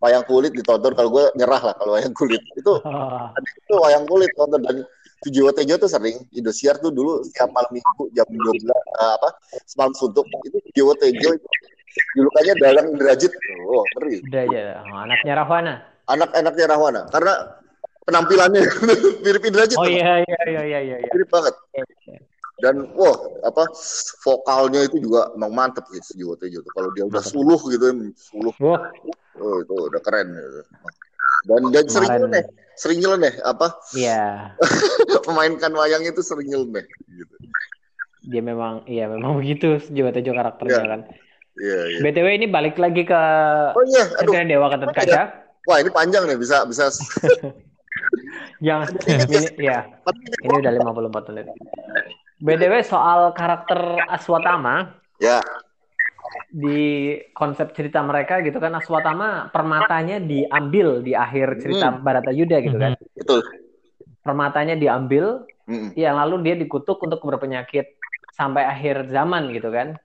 wayang kulit ditonton kalau gua nyerah lah kalau wayang kulit. Itu adik itu wayang kulit tonton. Dan Sujiwo Tejo tuh sering Indosiar tuh dulu setiap malam minggu jam 12 uh, eh, apa semalam suntuk itu Tejo itu julukannya Dalang Derajat. Oh, ngeri. Derajat. Oh, anaknya Rahwana. Anak-anaknya Rahwana. Karena penampilannya mirip Indrajit. Oh iya iya iya iya iya. Mirip banget. Dan wah apa vokalnya itu juga emang mantep gitu Jiwa Tejo tuh. Kalau dia udah suluh gitu ya, suluh. Wah. Oh itu udah keren gitu. Dan dan sering nyeleneh, sering nyeleneh apa? Iya. Memainkan wayang itu sering nyeleneh gitu. Dia memang iya memang begitu Jiwa Tejo karakternya ya. kan. Iya, iya. BTW ini balik lagi ke Oh iya, aduh. Dewa Gatot Kaca. Wah, ini panjang nih, bisa bisa yang ini ya. Ini udah 54 menit. BTW soal karakter Aswatama, Ya. Di konsep cerita mereka gitu kan Aswatama permatanya diambil di akhir cerita hmm. Barata Yuda gitu kan. Betul. Permatanya diambil, hmm. ya lalu dia dikutuk untuk berpenyakit sampai akhir zaman gitu kan.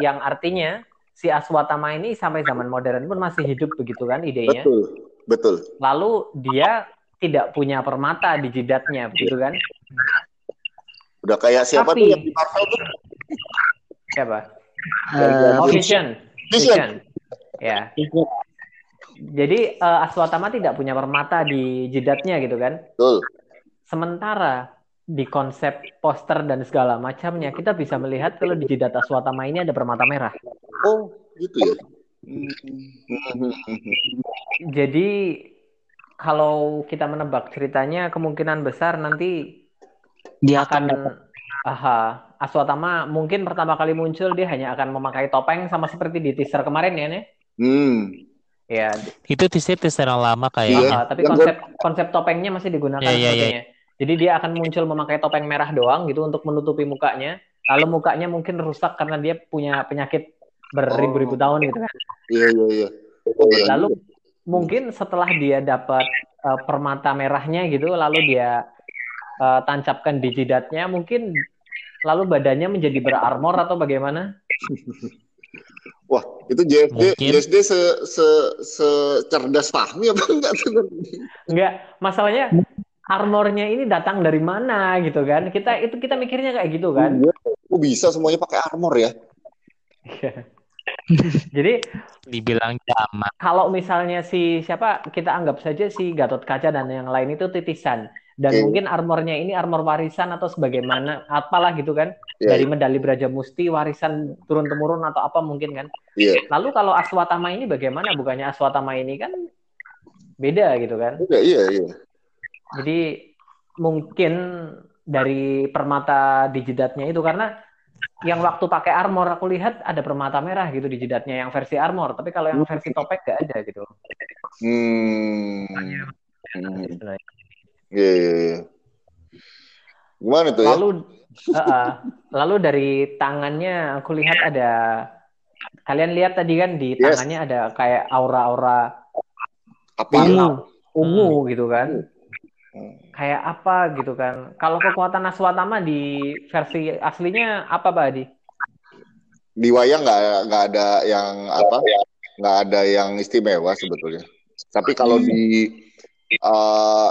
Yang artinya si Aswatama ini sampai zaman modern pun masih hidup begitu kan idenya. Betul. Betul. Lalu dia tidak punya permata di jidatnya begitu kan. Udah kayak siapa Tapi, tuh yang di Marvel tuh? Siapa? Uh, oh, Vision. Vision. Ya. Jadi uh, Aswatama tidak punya permata di jidatnya gitu kan? Betul. Sementara di konsep poster dan segala macamnya kita bisa melihat kalau di jidat Aswatama ini ada permata merah. Oh, gitu ya. Jadi kalau kita menebak ceritanya kemungkinan besar nanti dia akan aha Aswatama mungkin pertama kali muncul dia hanya akan memakai topeng sama seperti di teaser kemarin ya nih. Hmm. Ya. Itu teaser teaser yang lama kayak. Iya. tapi konsep konsep topengnya masih digunakan yeah, yeah, yeah. Jadi dia akan muncul memakai topeng merah doang gitu untuk menutupi mukanya. Lalu mukanya mungkin rusak karena dia punya penyakit beribu-ribu oh. tahun gitu kan. Iya iya iya. Oh, lalu mungkin setelah dia dapat uh, permata merahnya gitu, lalu dia uh, tancapkan di jidatnya, mungkin lalu badannya menjadi berarmor atau bagaimana? Wah, itu JSD Mungkin. JSD se se se cerdas Fahmi apa enggak Enggak, masalahnya armornya ini datang dari mana gitu kan? Kita itu kita mikirnya kayak gitu kan? Iya, kok bisa semuanya pakai armor ya? Iya. Jadi dibilang zaman. Kalau misalnya si siapa kita anggap saja si Gatot Kaca dan yang lain itu titisan dan yeah. mungkin armornya ini armor warisan atau sebagaimana apalah gitu kan yeah. dari medali Braja Musti warisan turun temurun atau apa mungkin kan yeah. lalu kalau Aswatama ini bagaimana bukannya Aswatama ini kan beda gitu kan iya iya iya jadi mungkin dari permata di jidatnya itu karena yang waktu pakai armor aku lihat ada permata merah gitu di jidatnya yang versi armor tapi kalau yang versi topeng gak ada gitu hmm. hmm. Iya, iya, iya. Gimana tuh ya? Lalu, uh, uh, lalu dari tangannya aku lihat ada, kalian lihat tadi kan di yes. tangannya ada kayak aura-aura apa? Ungu, ungu hmm. gitu kan. Hmm. Kayak apa gitu kan. Kalau kekuatan Aswatama di versi aslinya apa, Pak Adi? Di wayang nggak nggak ada yang apa? Nggak ada yang istimewa sebetulnya. Tapi kalau hmm. di uh,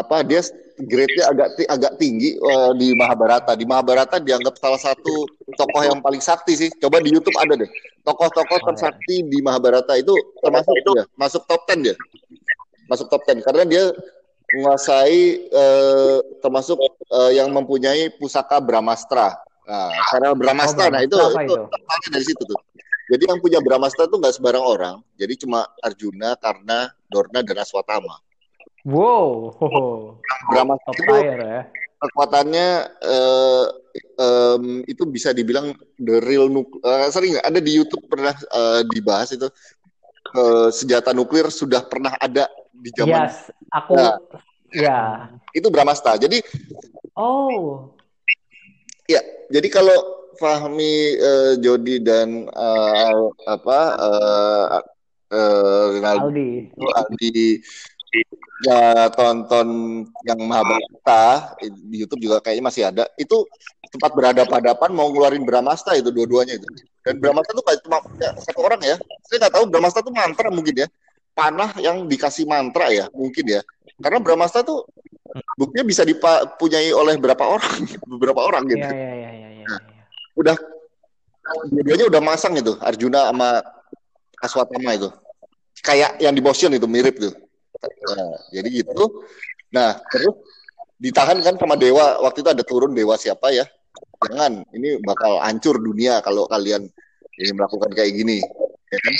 apa dia grade-nya agak agak tinggi uh, di Mahabharata. Di Mahabharata dianggap salah satu tokoh yang paling sakti sih. Coba di YouTube ada deh. Tokoh-tokoh tersakti di Mahabharata itu termasuk ya, masuk top 10 dia. Masuk top 10 karena dia menguasai uh, termasuk uh, yang mempunyai pusaka Brahmastra. Nah, karena Brahmastra, oh, nah itu itu, itu dari situ tuh. Jadi yang punya Brahmastra tuh nggak sebarang orang. Jadi cuma Arjuna, Karna, Dorna, dan Aswatama. Wow. Brahma top itu ya. Kekuatannya uh, um, itu bisa dibilang the real nuk uh, sering ada di YouTube pernah uh, dibahas itu uh, senjata nuklir sudah pernah ada di zaman. Yes, aku nah, ya. Itu Brahmasta. Jadi Oh. Ya, jadi kalau Fahmi, uh, Jody dan uh, apa uh, uh, Rinaldi, Aldi. Aldi ya tonton yang Mahabharata di YouTube juga kayaknya masih ada. Itu tempat berhadapan-hadapan mau ngeluarin Brahmasta itu dua-duanya itu. Dan Brahmasta itu kayak cuma ya, satu orang ya. Saya nggak tahu Brahmasta itu mantra mungkin ya. Panah yang dikasih mantra ya mungkin ya. Karena Brahmasta tuh buktinya bisa dipunyai oleh berapa orang beberapa orang gitu. Ya, ya, ya, ya, ya, ya. udah dua-duanya udah masang itu Arjuna sama Aswatama itu. Kayak yang di motion itu mirip tuh Nah, jadi gitu. Nah, terus ditahan kan sama dewa. Waktu itu ada turun dewa siapa ya? Jangan, ini bakal hancur dunia kalau kalian ini melakukan kayak gini. Ya kan?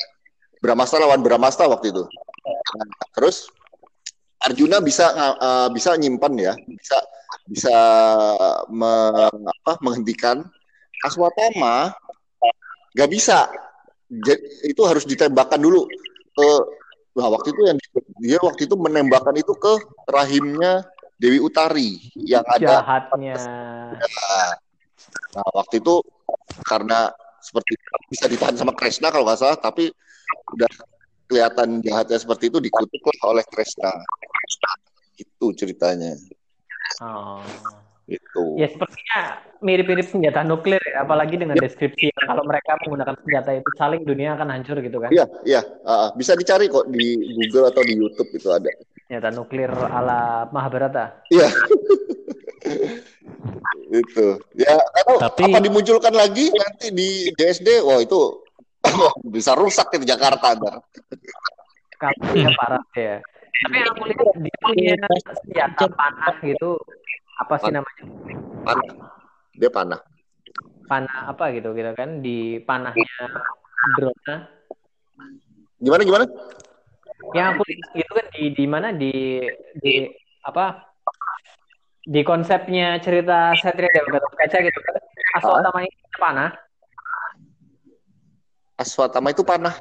Brahmasta lawan Brahmasta waktu itu. Nah, terus Arjuna bisa uh, bisa nyimpan ya, bisa bisa me, apa, menghentikan Aswatama nggak bisa. Jadi, itu harus ditembakkan dulu ke Nah, waktu itu yang dia waktu itu menembakkan itu ke rahimnya Dewi Utari yang ada jahatnya. Nah, waktu itu karena seperti bisa ditahan sama Kresna kalau nggak salah tapi udah kelihatan jahatnya seperti itu dikutuk oleh Kresna. Itu ceritanya. Oh itu. Ya sepertinya mirip-mirip senjata nuklir, ya. apalagi dengan deskripsi kalau mereka menggunakan senjata itu saling dunia akan hancur gitu kan? Iya, iya. Uh, bisa dicari kok di Google atau di YouTube itu ada. Senjata nuklir ala Mahabharata. Iya. itu. Ya, Tapi... apa dimunculkan lagi nanti di DSD, wah itu bisa rusak di Jakarta ntar. Kalau parah ya. Tapi aku lihat dia punya senjata panah gitu apa sih namanya? Panah. Dia panah. Panah apa gitu gitu kan di panahnya drone. Gimana gimana? Yang aku gitu kan di di mana di di apa? Di konsepnya cerita Satria Dewa Gatot Kaca gitu kan. Aswatama ini panah. Aswatama itu panah.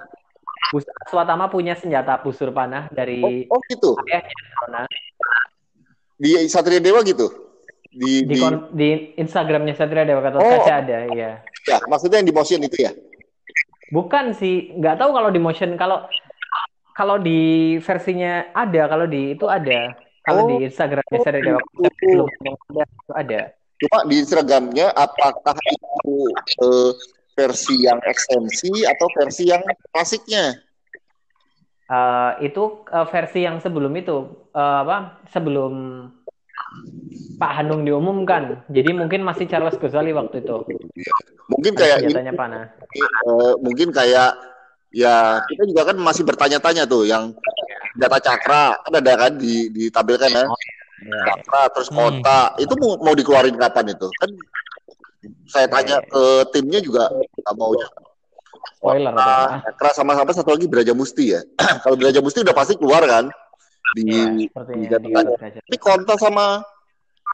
Aswatama punya senjata busur panah dari oh, oh gitu. ayahnya Di Satria Dewa gitu? Di di, di, di Instagramnya Satria Dewa Gatot oh. Kaca ada ya ya maksudnya yang di motion itu ya bukan sih nggak tahu kalau di motion kalau kalau di versinya ada kalau di itu ada kalau oh. di Instagramnya Satria Dewa Kaca oh. belum ada itu ada cuma di Instagramnya apakah itu uh, versi yang ekstensi atau versi yang klasiknya uh, itu uh, versi yang sebelum itu uh, apa sebelum Pak Hanung diumumkan. Jadi mungkin masih Charles Ghazali waktu itu. Mungkin kayak ini, panah. Uh, mungkin kayak ya kita juga kan masih bertanya-tanya tuh yang data cakra kan ada kan di ditampilkan ya. Oh, iya. Cakra terus hmm. kota hmm. itu mau, mau dikeluarin kapan itu? Kan saya tanya ke timnya juga nggak mau ya. Spoiler nah, Cakra sama-sama satu lagi Beraja Musti ya. Kalau Beraja Musti udah pasti keluar kan di, ya, di, di Tapi konta sama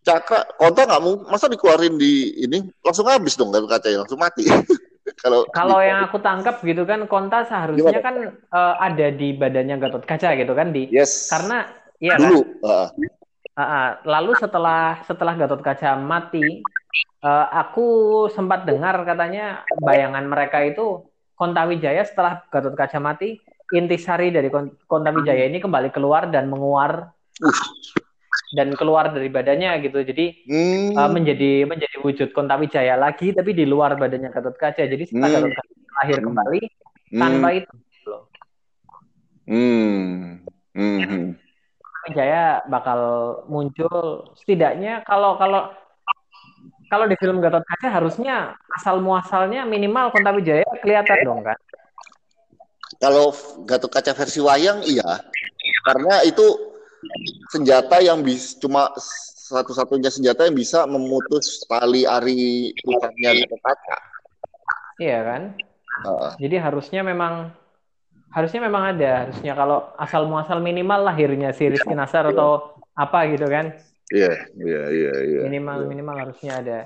Cakra, konta nggak mau, masa dikeluarin di ini langsung habis dong kan kacanya langsung mati. kalau kalau yang aku tangkap gitu kan konta seharusnya Gimana? kan uh, ada di badannya Gatot Kaca gitu kan di yes. karena ya dulu kan? uh. Uh, uh, lalu setelah setelah Gatot Kaca mati uh, aku sempat dengar katanya bayangan mereka itu Konta Wijaya setelah Gatot Kaca mati intisari dari Konta Wijaya ini kembali keluar dan menguar uh dan keluar dari badannya gitu. Jadi hmm. uh, menjadi menjadi wujud Kontawijaya lagi tapi di luar badannya Gatot Kaca. Jadi setelah hmm. Gatot Kaca lahir hmm. kembali hmm. tanpa itu loh. Hmm. Hmm. Wijaya bakal muncul setidaknya kalau kalau kalau di film Gatot Kaca harusnya asal muasalnya minimal Kontawijaya kelihatan dong kan. Kalau Gatot Kaca versi wayang iya. Karena itu senjata yang bisa cuma satu-satunya senjata yang bisa memutus tali ari pusatnya di kaca. Iya kan? Uh. Jadi harusnya memang harusnya memang ada harusnya kalau asal muasal minimal lahirnya si Rizky Nasar atau apa gitu kan? Iya iya iya. iya minimal yeah. minimal harusnya ada.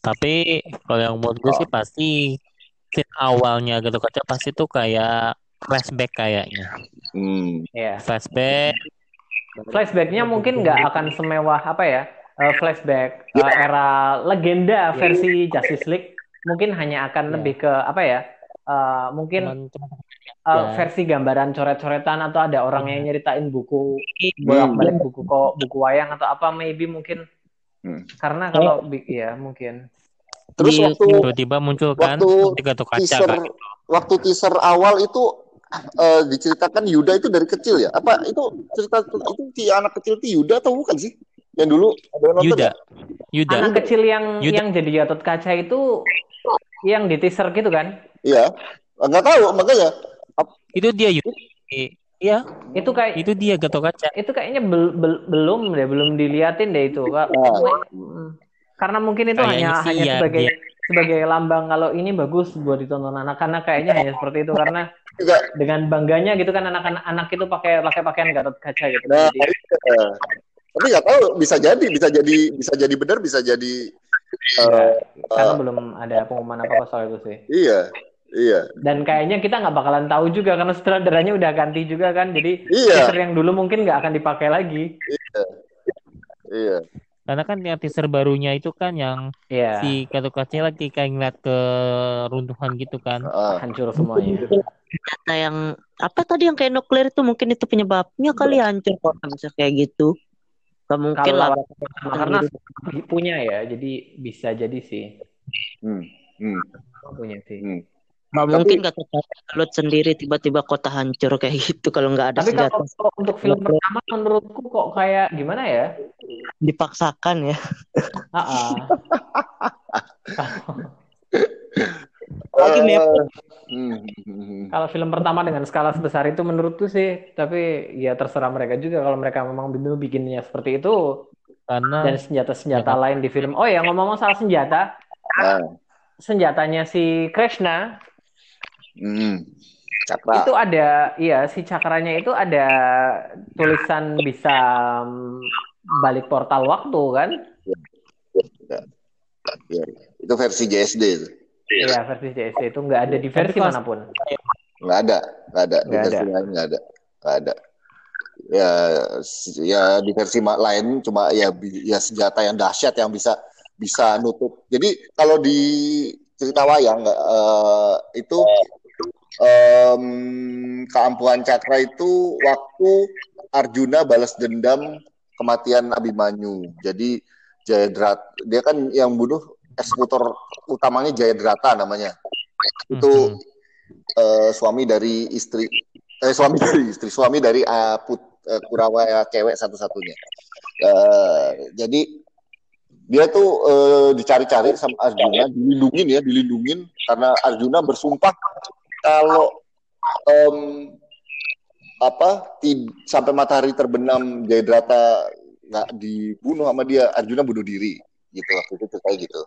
Tapi kalau yang menurut gue oh. sih pasti scene awalnya gitu kaca pasti tuh kayak flashback kayaknya. Hmm. Yeah. Flashback flashbacknya mungkin nggak akan semewah apa ya uh, flashback uh, era legenda versi Justice League mungkin hanya akan yeah. lebih ke apa ya uh, mungkin uh, versi gambaran coret-coretan atau ada orang yang nyeritain buku bolak-balik hmm. buku kok buku wayang atau apa maybe mungkin hmm. karena kalau oh. ya mungkin terus waktu tiba-tiba muncul kan waktu kaca teaser, kan. waktu teaser awal itu uh, diceritakan Yuda itu dari kecil ya? Apa itu cerita itu si anak kecil itu Yuda atau bukan sih? Yang dulu ada yang Yuda. Ya? Yuda. Anak kecil yang Yuda. yang jadi Gatot Kaca itu yang di teaser gitu kan? Iya. Enggak tahu makanya. Itu dia Yuda. Iya. Itu kayak itu dia Gatot Kaca. Itu kayaknya bel, bel, belum deh, belum diliatin deh itu, Kak. Nah. Karena mungkin itu Kayaknya hanya hanya ya, sebagai dia. Sebagai lambang kalau ini bagus buat ditonton anak-anak kayaknya hanya seperti itu karena juga dengan bangganya gitu kan anak-anak anak itu pakai pakai pakaian Gatot Kaca gitu. Nah, jadi, iya. tapi nggak tahu bisa jadi bisa jadi bisa jadi benar bisa jadi uh, karena uh, belum ada pengumuman apa apa soal itu sih. Iya. Iya. Dan kayaknya kita nggak bakalan tahu juga karena sutradaranya udah ganti juga kan. Jadi iya. yang dulu mungkin nggak akan dipakai lagi. Iya. Iya. Karena kan yang teaser barunya itu kan yang yeah. si Kacil lagi kayak ngeliat ke runtuhan gitu kan. Uh, hancur semuanya. Data yang apa tadi yang kayak nuklir itu mungkin itu penyebabnya kali hancur kok bisa kayak gitu. Gak mungkin lah. Karena punya ya, jadi bisa jadi sih. Hmm. Hmm. Punya sih. Hmm. Gak Tapi, mungkin gak Lut sendiri tiba-tiba kota hancur kayak gitu kalau nggak ada Tapi senjata. kalau untuk film pertama menurutku kok kayak gimana ya? Dipaksakan ya. Lagi uh, Kalau film pertama dengan skala sebesar itu menurutku sih, tapi ya terserah mereka juga kalau mereka memang benar bikinnya seperti itu. Karena dan senjata-senjata ya. lain di film. Oh ya ngomong-ngomong soal senjata, uh. senjatanya si Krishna Hmm. Cakra. Itu ada, iya si cakranya itu ada tulisan bisa mm, balik portal waktu kan? Ya, ya, ya. Itu versi JSD itu. Iya versi JSD itu nggak ada di versi mana pun. Nggak ada, nggak ada. Di versi ada. lain nggak ada, nggak ada. Ya, ya di versi lain cuma ya ya senjata yang dahsyat yang bisa bisa nutup. Jadi kalau di cerita wayang uh, itu um, keampuhan Cakra itu waktu Arjuna balas dendam kematian Abimanyu. Jadi Jayadrat dia kan yang bunuh eksekutor utamanya Jayadrata namanya. Itu mm -hmm. uh, suami dari istri eh suami dari istri suami dari uh, put, uh, Kurawa ya, cewek satu-satunya. Uh, jadi dia tuh uh, dicari-cari sama Arjuna, dilindungin ya, dilindungin karena Arjuna bersumpah kalau um, apa sampai matahari terbenam Jayadratha nggak dibunuh sama dia Arjuna bunuh diri gitu waktu itu kayak gitu.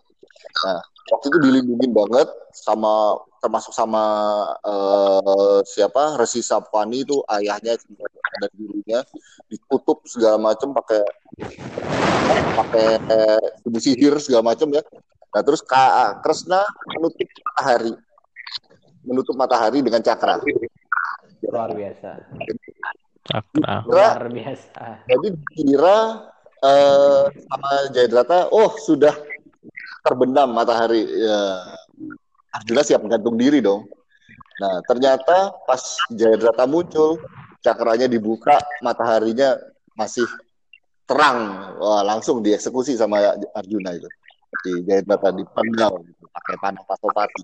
Nah waktu itu dilindungi banget sama termasuk sama uh, siapa Resi Sapani itu ayahnya dan gurunya ditutup segala macam pakai pakai tubuh sihir segala macam ya. Nah terus Kak Kresna menutup matahari menutup matahari dengan cakra. Luar biasa. Cakra. Luar biasa. Jadi kira uh, sama Jayadrata, oh sudah terbenam matahari. Ya, Arjuna siap menggantung diri dong. Nah, ternyata pas Jayadrata muncul, cakranya dibuka, mataharinya masih terang. Wah, langsung dieksekusi sama Arjuna itu. Di Jayadrata dipenggal gitu, pakai panah pasopati.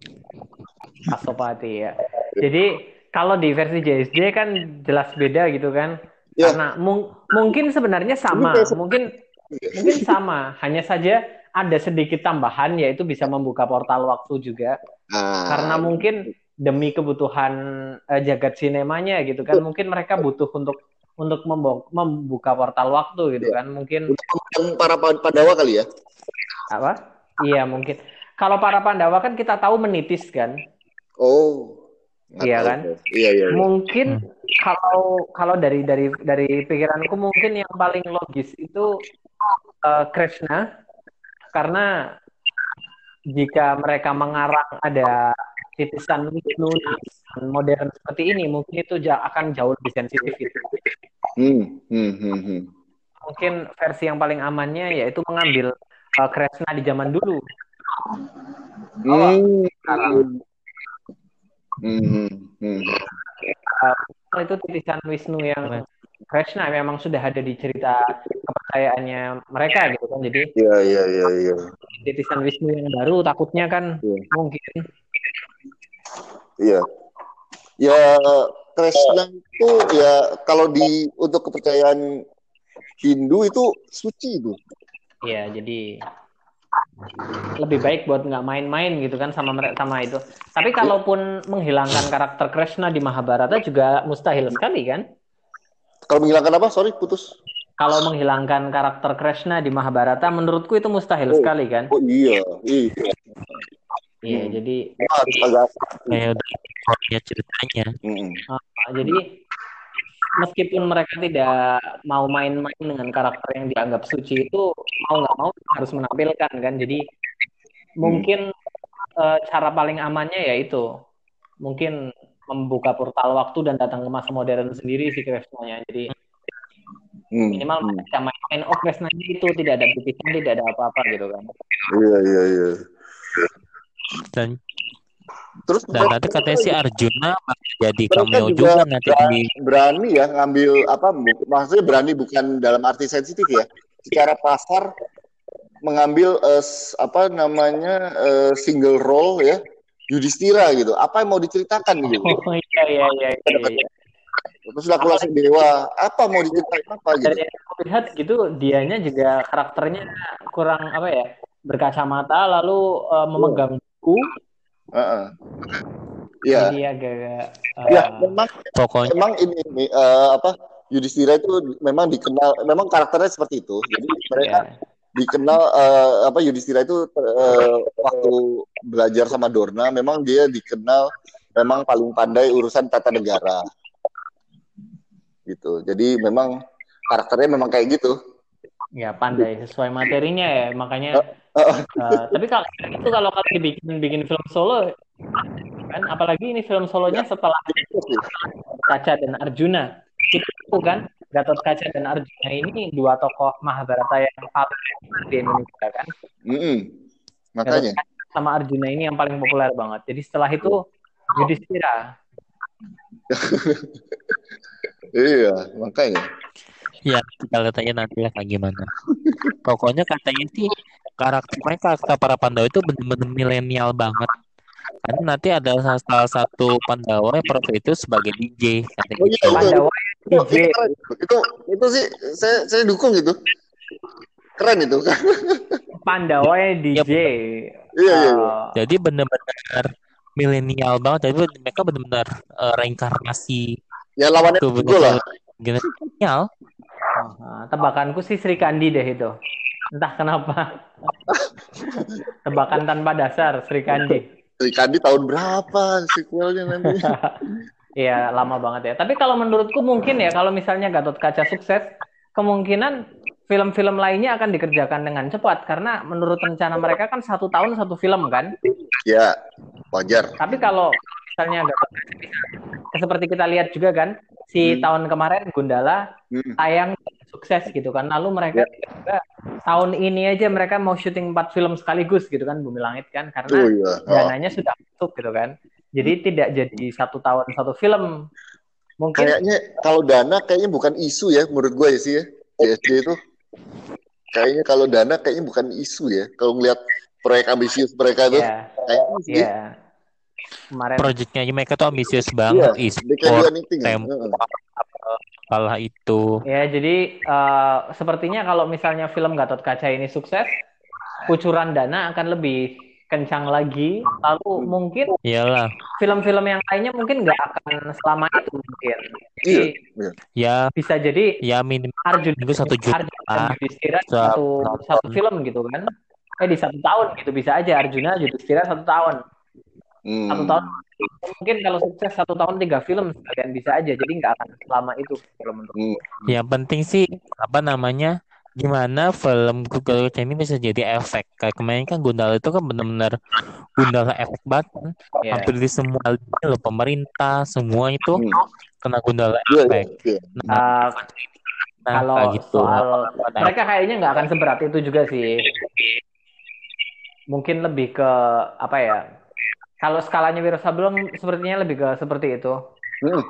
Pasopati ya. Jadi kalau di versi JSJ kan jelas beda gitu kan. Ya. Karena mung mungkin sebenarnya sama, mungkin mungkin sama, hanya saja ada sedikit tambahan yaitu bisa membuka portal waktu juga. Ah. Karena mungkin demi kebutuhan uh, jagat sinemanya gitu kan, mungkin mereka butuh untuk untuk membuka portal waktu gitu ya. kan, mungkin untuk para Pandawa kali ya. Apa? Iya, mungkin. Kalau para Pandawa kan kita tahu menitis kan. Oh. Iya kan? Iya, iya, iya. Mungkin hmm. kalau kalau dari dari dari pikiranku mungkin yang paling logis itu uh, Krishna karena jika mereka mengarang ada titisan Wisnu modern seperti ini mungkin itu akan jauh lebih sensitif gitu. Hmm, hmm, hmm, hmm. Mungkin versi yang paling amannya yaitu mengambil uh, Krishna di zaman dulu. Hmm. Oh, Hmm. Hmm. Uh, itu titisan Wisnu yang Krishna memang sudah ada di cerita kepercayaannya mereka gitu kan. Jadi Iya iya iya iya. Titisan Wisnu yang baru takutnya kan ya. mungkin Iya. Ya Krishna itu ya kalau di untuk kepercayaan Hindu itu suci itu. Iya, jadi lebih baik buat nggak main-main gitu kan sama mereka sama itu. Tapi kalaupun menghilangkan karakter Krishna di Mahabharata juga mustahil sekali kan? Kalau menghilangkan apa? Sorry, putus. Kalau menghilangkan karakter Krishna di Mahabharata, menurutku itu mustahil oh, sekali kan? Oh iya, iya. Iya, hmm. jadi kayak udah ceritanya. Hmm. Uh, jadi meskipun mereka tidak mau main-main dengan karakter yang dianggap suci itu mau nggak mau harus menampilkan kan jadi hmm. mungkin uh, cara paling amannya ya itu mungkin membuka portal waktu dan datang ke masa modern sendiri sih Krishnanya jadi Hmm. Minimal hmm. mereka main Okres nanya itu tidak ada butikan, tidak ada apa-apa gitu kan. Iya iya iya. Dan Terus dan nanti katanya si Arjuna jadi cameo juga, juga nanti berani, berani ya ngambil apa maksudnya berani bukan dalam arti sensitif ya. Secara pasar mengambil uh, apa namanya uh, single role ya Yudhistira gitu. Apa yang mau diceritakan gitu? Oh iya iya iya. iya, iya. Terus laku langsung dewa. Apa mau diceritain apa gitu? Dari lihat gitu, dianya juga karakternya kurang apa ya? Berkacamata lalu uh, memegang buku. Uh -uh. Iya. Jadi agak uh, ya, memang pokoknya memang ini, ini uh, apa Yudhistira itu memang dikenal memang karakternya seperti itu. Jadi mereka yeah. dikenal uh, apa Yudhistira itu uh, waktu belajar sama Dorna memang dia dikenal memang paling pandai urusan tata negara gitu. Jadi memang karakternya memang kayak gitu. Ya pandai sesuai materinya ya makanya. Uh, uh, uh, tapi kalau itu kalau kalau dibikin bikin film solo kan apalagi ini film solonya setelah Kaca dan Arjuna itu kan Gatot Kaca dan Arjuna ini dua tokoh Mahabharata yang paling di Indonesia kan. Mm -hmm. Makanya. sama Arjuna ini yang paling populer banget. Jadi setelah itu Yudhistira. Iya, makanya. Ya, kita lihat aja nanti lah kayak gimana. Pokoknya katanya sih karakter mereka karakter para Pandawa itu benar-benar milenial banget. Karena nanti ada salah satu Pandawa yang profil itu sebagai DJ. Oh, iya, Pandawa DJ. Itu, itu, itu sih saya saya dukung itu. Keren itu. Pandawa yang DJ. Iya, iya, iya. Uh, Jadi benar-benar milenial banget. Tapi mereka benar-benar uh, reinkarnasi Ya lawannya itu lah. Genial. Oh, tebakanku sih Sri Kandi deh itu. Entah kenapa. Tebakan tanpa dasar Sri Kandi. Sri Kandi tahun berapa sequelnya nanti? Iya, lama banget ya. Tapi kalau menurutku mungkin ya kalau misalnya Gatot Kaca sukses, kemungkinan film-film lainnya akan dikerjakan dengan cepat karena menurut rencana mereka kan satu tahun satu film kan? Ya, wajar. Tapi kalau misalnya Gatot seperti kita lihat juga kan si hmm. tahun kemarin Gundala hmm. tayang sukses gitu kan lalu mereka yeah. juga tahun ini aja mereka mau syuting empat film sekaligus gitu kan Bumi Langit kan karena oh, iya. oh. dananya sudah masuk gitu kan jadi hmm. tidak jadi satu tahun satu film mungkin kayaknya kalau dana kayaknya bukan isu ya menurut gue ya sih ya DSD itu kayaknya kalau dana kayaknya bukan isu ya kalau ngeliat proyek ambisius mereka tuh yeah. kayaknya sih yeah kemarin proyeknya mereka tuh ambisius banget iya, e-sport tempo kalah itu. Ya jadi uh, sepertinya kalau misalnya film Gatot Kaca ini sukses kucuran dana akan lebih kencang lagi. Lalu mungkin iyalah. film-film yang lainnya mungkin nggak akan selama itu mungkin. Jadi, iya, ya. bisa jadi ya minimal Arjun itu satu juta. Arjuna satu satu film gitu kan. Eh di satu tahun gitu bisa aja Arjuna Yudhistira satu tahun Hmm. Satu tahun mungkin kalau sukses satu tahun tiga film kalian bisa aja jadi nggak akan lama itu film untuk hmm. yang penting sih apa namanya gimana film Google ini bisa jadi efek kayak kemarin kan Gundala itu kan benar-benar Gundala efek banget kan yeah. hampir di semua lo pemerintah semua itu hmm. kena Gundala iya, iya, efek yeah, yeah. Nah, uh, nah kalau gitu. soal mereka kayaknya nggak akan seberat itu juga sih mungkin lebih ke apa ya kalau skalanya Wiro Sableng sepertinya lebih ke seperti itu. Hmm.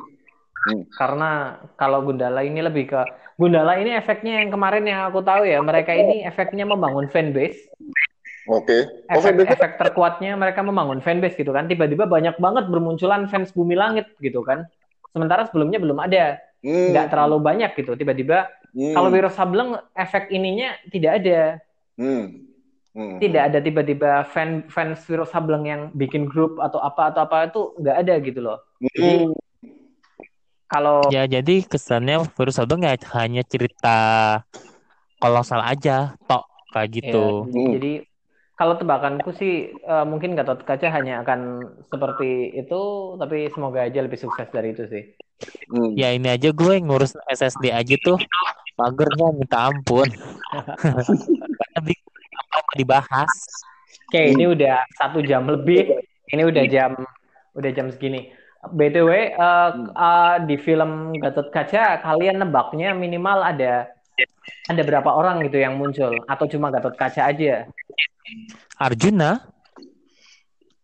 Hmm. Karena kalau Gundala ini lebih ke Gundala ini efeknya yang kemarin yang aku tahu ya mereka ini efeknya membangun fanbase. Oke. Okay. Oh, efek, efek terkuatnya mereka membangun fanbase gitu kan. Tiba-tiba banyak banget bermunculan fans Bumi Langit gitu kan. Sementara sebelumnya belum ada. Hmm. Nggak terlalu banyak gitu. Tiba-tiba hmm. kalau Wiro Sableng efek ininya tidak ada. Hmm. Hmm. Tidak ada tiba-tiba fan fans Wiro Sableng yang bikin grup atau apa atau apa itu nggak ada gitu loh. Hmm. Jadi kalau ya jadi kesannya Wiro Sableng ya hanya cerita kolosal aja, tok kayak ya, gitu. Ya, hmm. Jadi kalau tebakanku sih uh, mungkin Gatot Kaca hanya akan seperti itu, tapi semoga aja lebih sukses dari itu sih. Hmm. Ya ini aja gue ngurus SSD aja tuh, magernya minta ampun. dibahas. Oke, ini udah satu jam lebih. Ini udah jam udah jam segini. BTW uh, uh, di film Gatot Kaca kalian nebaknya minimal ada ada berapa orang gitu yang muncul atau cuma Gatot Kaca aja? Arjuna.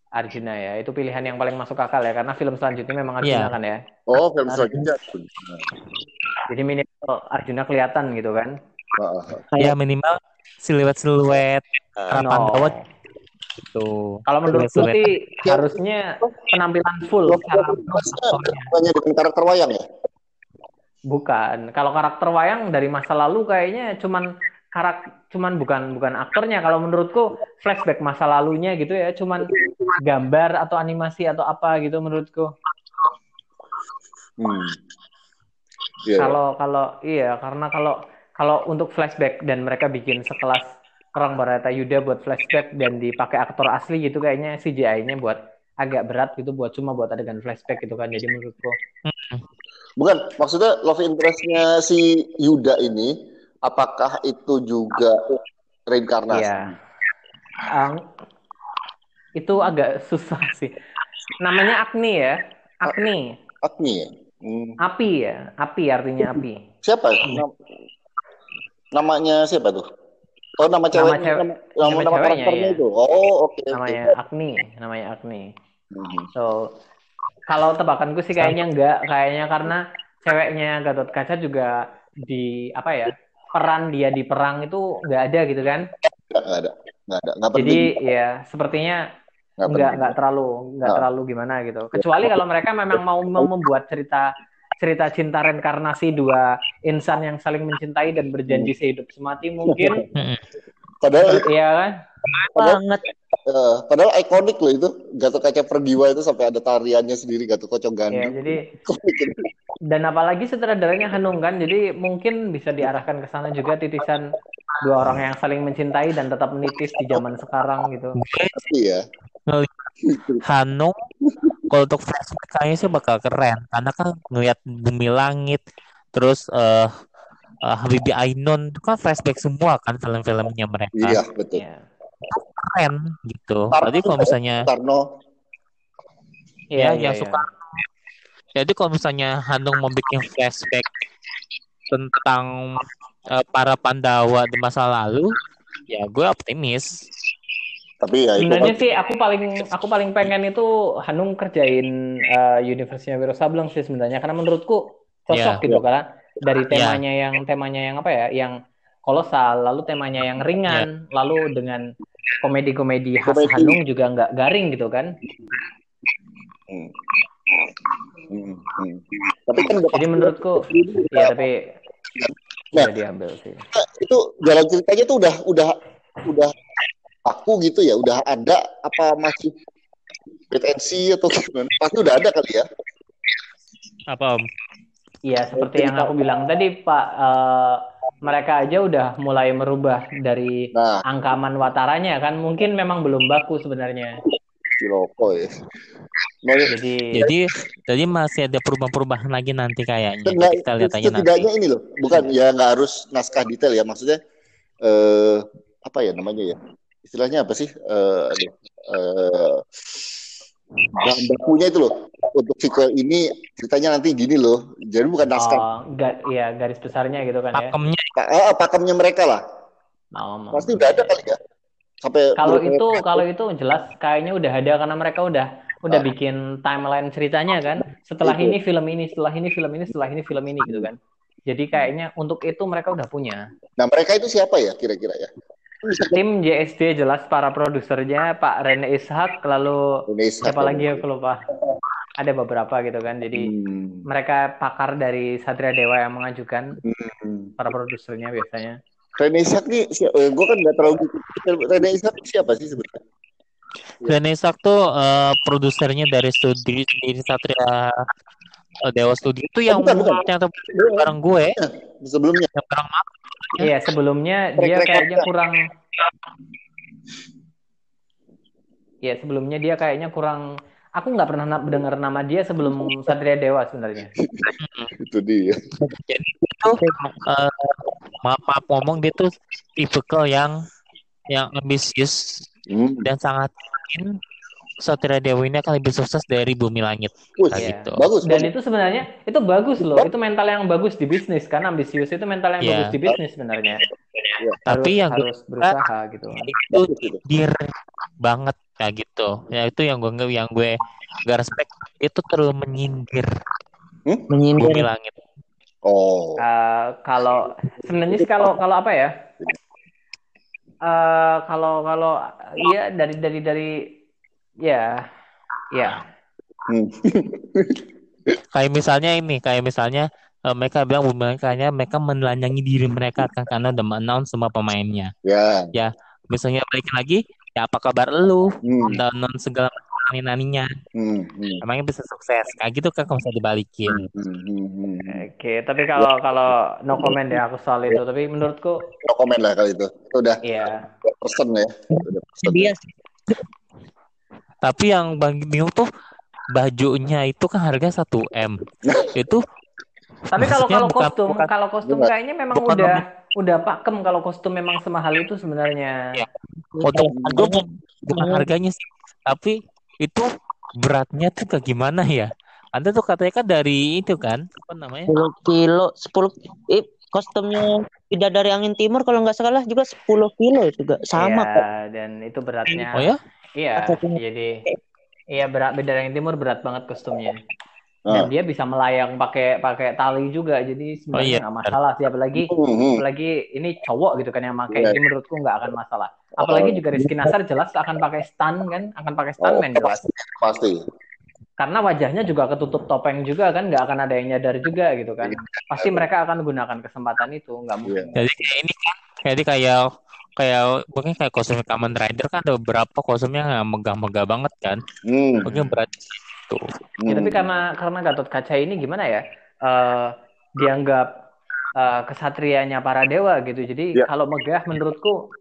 Arjuna ya, itu pilihan yang paling masuk akal ya karena film selanjutnya memang Arjuna yeah. kan ya. Oh, film selanjutnya. Jadi minimal Arjuna kelihatan gitu kan. Ya minimal siluet-siluet uh, no. Gitu. Kalau menurut sih harusnya penampilan full Hanya dengan karakter wayang ya? Bukan. Kalau karakter wayang dari masa lalu kayaknya cuman karak cuman bukan bukan aktornya kalau menurutku flashback masa lalunya gitu ya cuman gambar atau animasi atau apa gitu menurutku. Hmm. Yeah. Kalau kalau iya karena kalau kalau untuk flashback dan mereka bikin sekelas Perang Barata Yuda buat flashback dan dipakai aktor asli gitu kayaknya CGI-nya buat agak berat gitu buat cuma buat adegan flashback gitu kan jadi menurutku. Bukan maksudnya love interest-nya si Yuda ini apakah itu juga reinkarnasi? Iya. Um, itu agak susah sih. Namanya Agni ya Agni. Agni ya? Hmm. api ya api artinya api. Siapa namanya siapa tuh Oh nama cewek nama, cewek, nama, nama, nama karakternya ya. itu. Oh oke. Okay, namanya okay. Agni, namanya Agni. Mm-hmm. So kalau tebakanku sih kayaknya enggak, kayaknya karena ceweknya Gatot Kaca juga di apa ya peran dia di perang itu enggak ada gitu kan? Enggak ada, enggak ada. Enggak Jadi ya sepertinya enggak enggak terlalu enggak nah. terlalu gimana gitu. Kecuali kalau mereka memang mau mau membuat cerita cerita cinta reinkarnasi dua insan yang saling mencintai dan berjanji hmm. sehidup semati mungkin. Padahal iya kan? Padahal, banget. Uh, padahal ikonik loh itu Gatot Kaca Perdiwa itu sampai ada tariannya sendiri Gatot Kocok Gandhi. Ya, jadi dan apalagi sutradaranya Hanung kan, jadi mungkin bisa diarahkan ke sana juga titisan dua orang yang saling mencintai dan tetap menitis di zaman sekarang gitu. Iya. Hanung kalau untuk flashback kayaknya sih bakal keren. Karena kan ngeliat bumi langit terus uh, uh, Habibie Ainun. Itu kan flashback semua kan film-filmnya mereka. Iya betul. Ya. keren gitu. Tadi kalau misalnya Tarno. Ya, ya, yang ya. suka. jadi kalau misalnya Hanung mau bikin flashback tentang uh, para Pandawa di masa lalu ya gue optimis tapi ya sebenarnya itu... sih aku paling aku paling pengen itu Hanung kerjain uh, Universitasnya Wiro Sableng sih sebenarnya karena menurutku cocok yeah. gitu karena dari iya. temanya yeah. yang temanya yang apa ya yang kolosal lalu temanya yang ringan yeah. lalu dengan komedi-komedi khas komedi. Hanung juga nggak garing gitu kan hmm. Hmm. Hmm. tapi kan jadi menurutku ya tapi nah, diambil sih itu jalan ceritanya tuh udah udah udah aku gitu ya udah ada apa masih potensi atau gimana pasti udah ada kali ya apa om Iya seperti yang aku bilang tadi Pak uh, mereka aja udah mulai merubah dari nah. angka wataranya kan mungkin memang belum baku sebenarnya Ciloko ya. jadi jadi jadi masih ada perubahan-perubahan lagi nanti kayaknya. Nah, kita lihat aja nanti. ini loh, bukan ya nggak harus naskah detail ya maksudnya eh apa ya namanya ya? Istilahnya apa sih? Uh, uh, bahan bakunya itu loh. Untuk sequel ini ceritanya nanti gini loh. Jadi bukan naskah. Oh, ga, ya garis besarnya gitu kan pakemnya. ya? Pakemnya. Ah, pakemnya mereka lah. Oh, pasti udah ada kali ya. Sampai kalau itu kalau itu jelas kayaknya udah ada karena mereka udah udah ah. bikin timeline ceritanya kan? Setelah itu. ini film ini setelah ini film ini setelah ini film ini gitu kan? Jadi kayaknya untuk itu mereka udah punya. Nah mereka itu siapa ya kira-kira ya tim JSD jelas para produsernya Pak Rene Ishak lalu Rene Ishak siapa lagi ya aku lupa ada beberapa gitu kan jadi hmm. mereka pakar dari Satria Dewa yang mengajukan hmm. para produsernya biasanya Rene Ishak nih? Eh, gue kan nggak terlalu Rene Ishak siapa sih sebenarnya Rene Ishak tuh uh, produsernya dari studi di Satria uh, Dewa Studio itu yang bukan, bukan. yang bareng gue sebelumnya yang bareng Iya, sebelumnya dia kayaknya kurang Iya, sebelumnya dia kayaknya kurang aku nggak pernah dengar nama dia sebelum Satria Dewa sebenarnya. itu dia. Jadi itu uh, maaf, maaf ngomong dia tuh tipikal yang yang ambisius hmm. dan sangat ingin Satria Dewa ini akan lebih sukses dari Bumi Langit. Wih, iya. gitu. Bagus. Dan bagus. itu sebenarnya itu bagus loh. Itu mental yang bagus di bisnis kan ambisius itu mental yang yeah. bagus di bisnis sebenarnya. Yeah. Tapi yang harus berusaha gitu. Itu dir banget kayak gitu. Ya itu yang gue yang gue gak respect itu terlalu menyindir. Hmm? Menyindir Bumi Langit. Oh. Uh, kalau sebenarnya sih kalau kalau apa ya? Uh, kalau kalau iya dari dari dari Ya, ya. Hmm. kayak misalnya ini, kayak misalnya uh, mereka bilang mereka mereka menelanjangi diri mereka kan karena udah announce semua pemainnya. Ya. Ya, misalnya balik lagi, ya apa kabar lu? Hmm. Udah announce segala nani naninya. Hmm, hmm. Emangnya bisa sukses? Kayak gitu kan kalau bisa dibalikin. Hmm, hmm, hmm, hmm. Oke, okay, tapi kalau kalau no comment ya aku soal itu, tapi menurutku no comment lah kalau itu. Udah. Iya. Persen ya. Udah persen. Dia tapi yang bang bingung tuh bajunya itu kan harga 1 m. itu tapi kalau kalau kostum, bukan, kalau kostum bukan, kayaknya memang bukan, udah bukan. udah pakem kalau kostum memang semahal itu sebenarnya. Ya. Untuk gue bukan harganya sih, tapi itu beratnya tuh kayak gimana ya? Anda tuh katanya kan dari itu kan, apa namanya? 10 kilo, 10 eh, kostumnya tidak dari angin timur kalau nggak salah juga 10 kilo juga sama ya, kok. dan itu beratnya. Oh ya? Iya, jadi iya berat beda yang timur berat banget kostumnya. Dan ah. dia bisa melayang pakai pakai tali juga, jadi sebenarnya oh, iya. masalah sih. Apalagi mm-hmm. apalagi ini cowok gitu kan yang pakai, yeah. jadi menurutku nggak akan masalah. Apalagi juga Rizky Nasar jelas akan pakai stun kan, akan pakai stuntman oh, jelas. Pasti. Karena wajahnya juga ketutup topeng juga kan, nggak akan ada yang nyadar juga gitu kan. Iya. Pasti mereka akan gunakan kesempatan itu, nggak mungkin. Jadi kayak ini kan, jadi kayak kayak mungkin kayak kostum Kamen Rider kan ada beberapa kostumnya yang megah-megah banget kan. Hmm. Mungkin berarti itu. Hmm. Ya, tapi karena karena Gatot Kaca ini gimana ya? Uh, dianggap uh, kesatrianya para dewa gitu. Jadi ya. kalau megah menurutku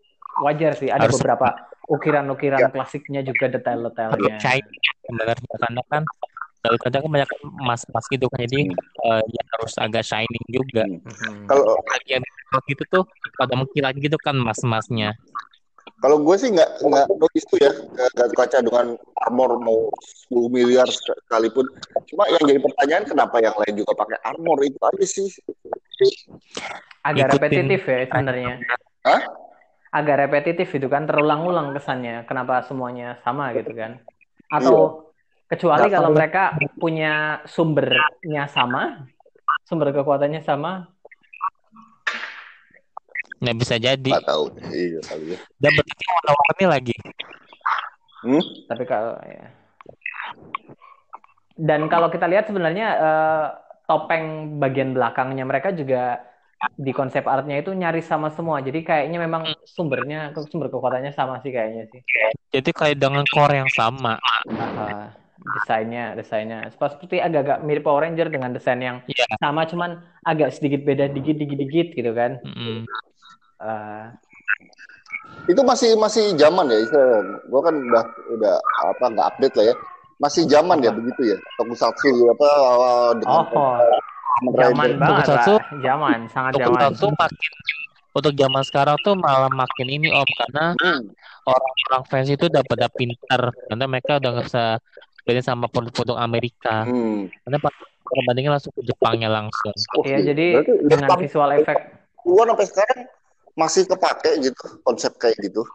wajar sih. Ada Harus... beberapa ukiran-ukiran ya. klasiknya juga detail-detailnya. Sebenarnya karena kan kalau kadang kan banyak mas-mas gitu kan. Jadi uh, ya harus agak shining juga. Hmm. kalau bagian gitu tuh pada mengkilat gitu kan mas-masnya. Kalau gue sih nggak nggak notice tuh ya nggak kaca dengan armor mau 10 miliar sekalipun. Cuma yang jadi pertanyaan kenapa yang lain juga pakai armor? Itu aja sih. Agak Ikutin. repetitif ya sebenarnya. Hah? agak repetitif itu kan terulang-ulang kesannya. Kenapa semuanya sama gitu kan? Atau Kecuali kalau mereka punya sumbernya sama, sumber kekuatannya sama. Nggak bisa jadi. Nggak tahu. Iya kali ya. Dan bentuknya warna-warni lagi. Hmm? Tapi kalau ya. Dan kalau kita lihat sebenarnya uh, topeng bagian belakangnya mereka juga di konsep artnya itu nyaris sama semua. Jadi kayaknya memang sumbernya sumber kekuatannya sama sih kayaknya sih. Jadi kayak dengan core yang sama. Uh, desainnya desainnya. Seperti agak-agak mirip Power Ranger dengan desain yang yeah. sama cuman agak sedikit beda dikit dikit dikit gitu kan. Mm -hmm. uh, itu masih masih zaman ya gue kan udah udah apa nggak update lah ya. Masih zaman ya begitu ya? Tokusatsu apa dengan oh, zaman banget tokusatsu, lah zaman sangat zaman. Tokusatsu makin untuk zaman sekarang tuh malah makin ini om karena hmm. orang-orang fans itu udah pada pintar. Karena mereka udah nggak bisa beda sama produk-produk Amerika. Hmm. Karena perbandingan langsung ke Jepangnya langsung. Oh, iya, jadi dengan Jepang, visual efek. Gua sampai sekarang masih kepake gitu konsep kayak gitu.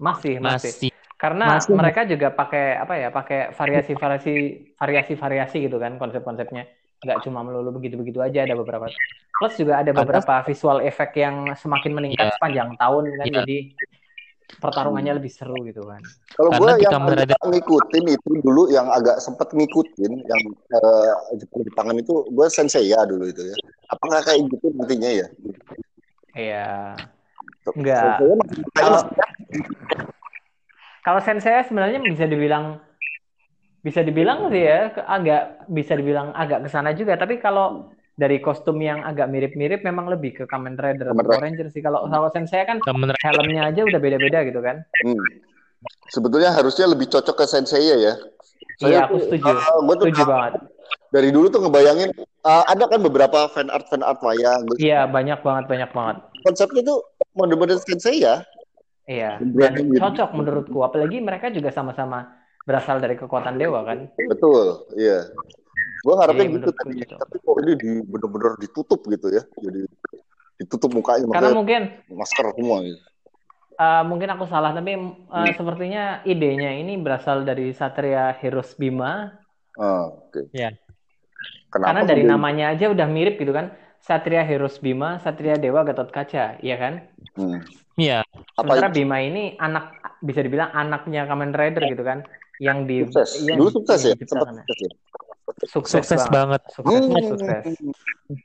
Masih, masih. masih. Karena masih. mereka juga pakai apa ya? Pakai variasi-variasi variasi-variasi gitu kan konsep-konsepnya. Nggak cuma melulu begitu-begitu aja ada beberapa. Plus juga ada beberapa visual efek yang semakin meningkat yeah. sepanjang tahun kan. Yeah. Jadi pertarungannya lebih seru gitu kan. Kalau gue yang agak ngikutin itu dulu yang agak sempet ngikutin yang uh, Jepang-Jepangan itu gue sensei ya dulu itu ya. Apakah kayak gitu nantinya ya? Iya. Enggak. Kalau kalau sensei sebenarnya bisa dibilang bisa dibilang sih ya agak bisa dibilang agak ke sana juga tapi kalau dari kostum yang agak mirip-mirip memang lebih ke Kamen Rider atau Power Ranger sih. Kalau kalau Sensei kan helmnya aja udah beda-beda gitu kan. Hmm. Sebetulnya harusnya lebih cocok ke Sensei ya. Saya iya, aku setuju. Uh, setuju banget. Dari dulu tuh ngebayangin uh, ada kan beberapa fan art fan art wayang. Iya, banyak banget, banyak banget. Konsepnya tuh model-model Sensei ya. Iya. Dan gitu. cocok menurutku apalagi mereka juga sama-sama berasal dari kekuatan dewa kan? Betul, iya. Gue harapnya gitu tadi. Gitu. Tapi kok ini di bener-bener ditutup gitu ya. Jadi ditutup mukanya. Karena mungkin masker semua gitu. Uh, mungkin aku salah, tapi uh, hmm. sepertinya idenya ini berasal dari Satria Heroes Bima. Oh, Oke. Okay. Ya. Kenapa Karena dari namanya aja udah mirip gitu kan. Satria Heroes Bima, Satria Dewa Gatot Kaca, iya kan? Hmm. Iya. Sementara Bima ini anak bisa dibilang anaknya Kamen Rider gitu kan, yang di sukses. Yang, Dulu sukses ya, sempat sukses ya. Sukses, sukses banget. Sukses, hmm. sukses.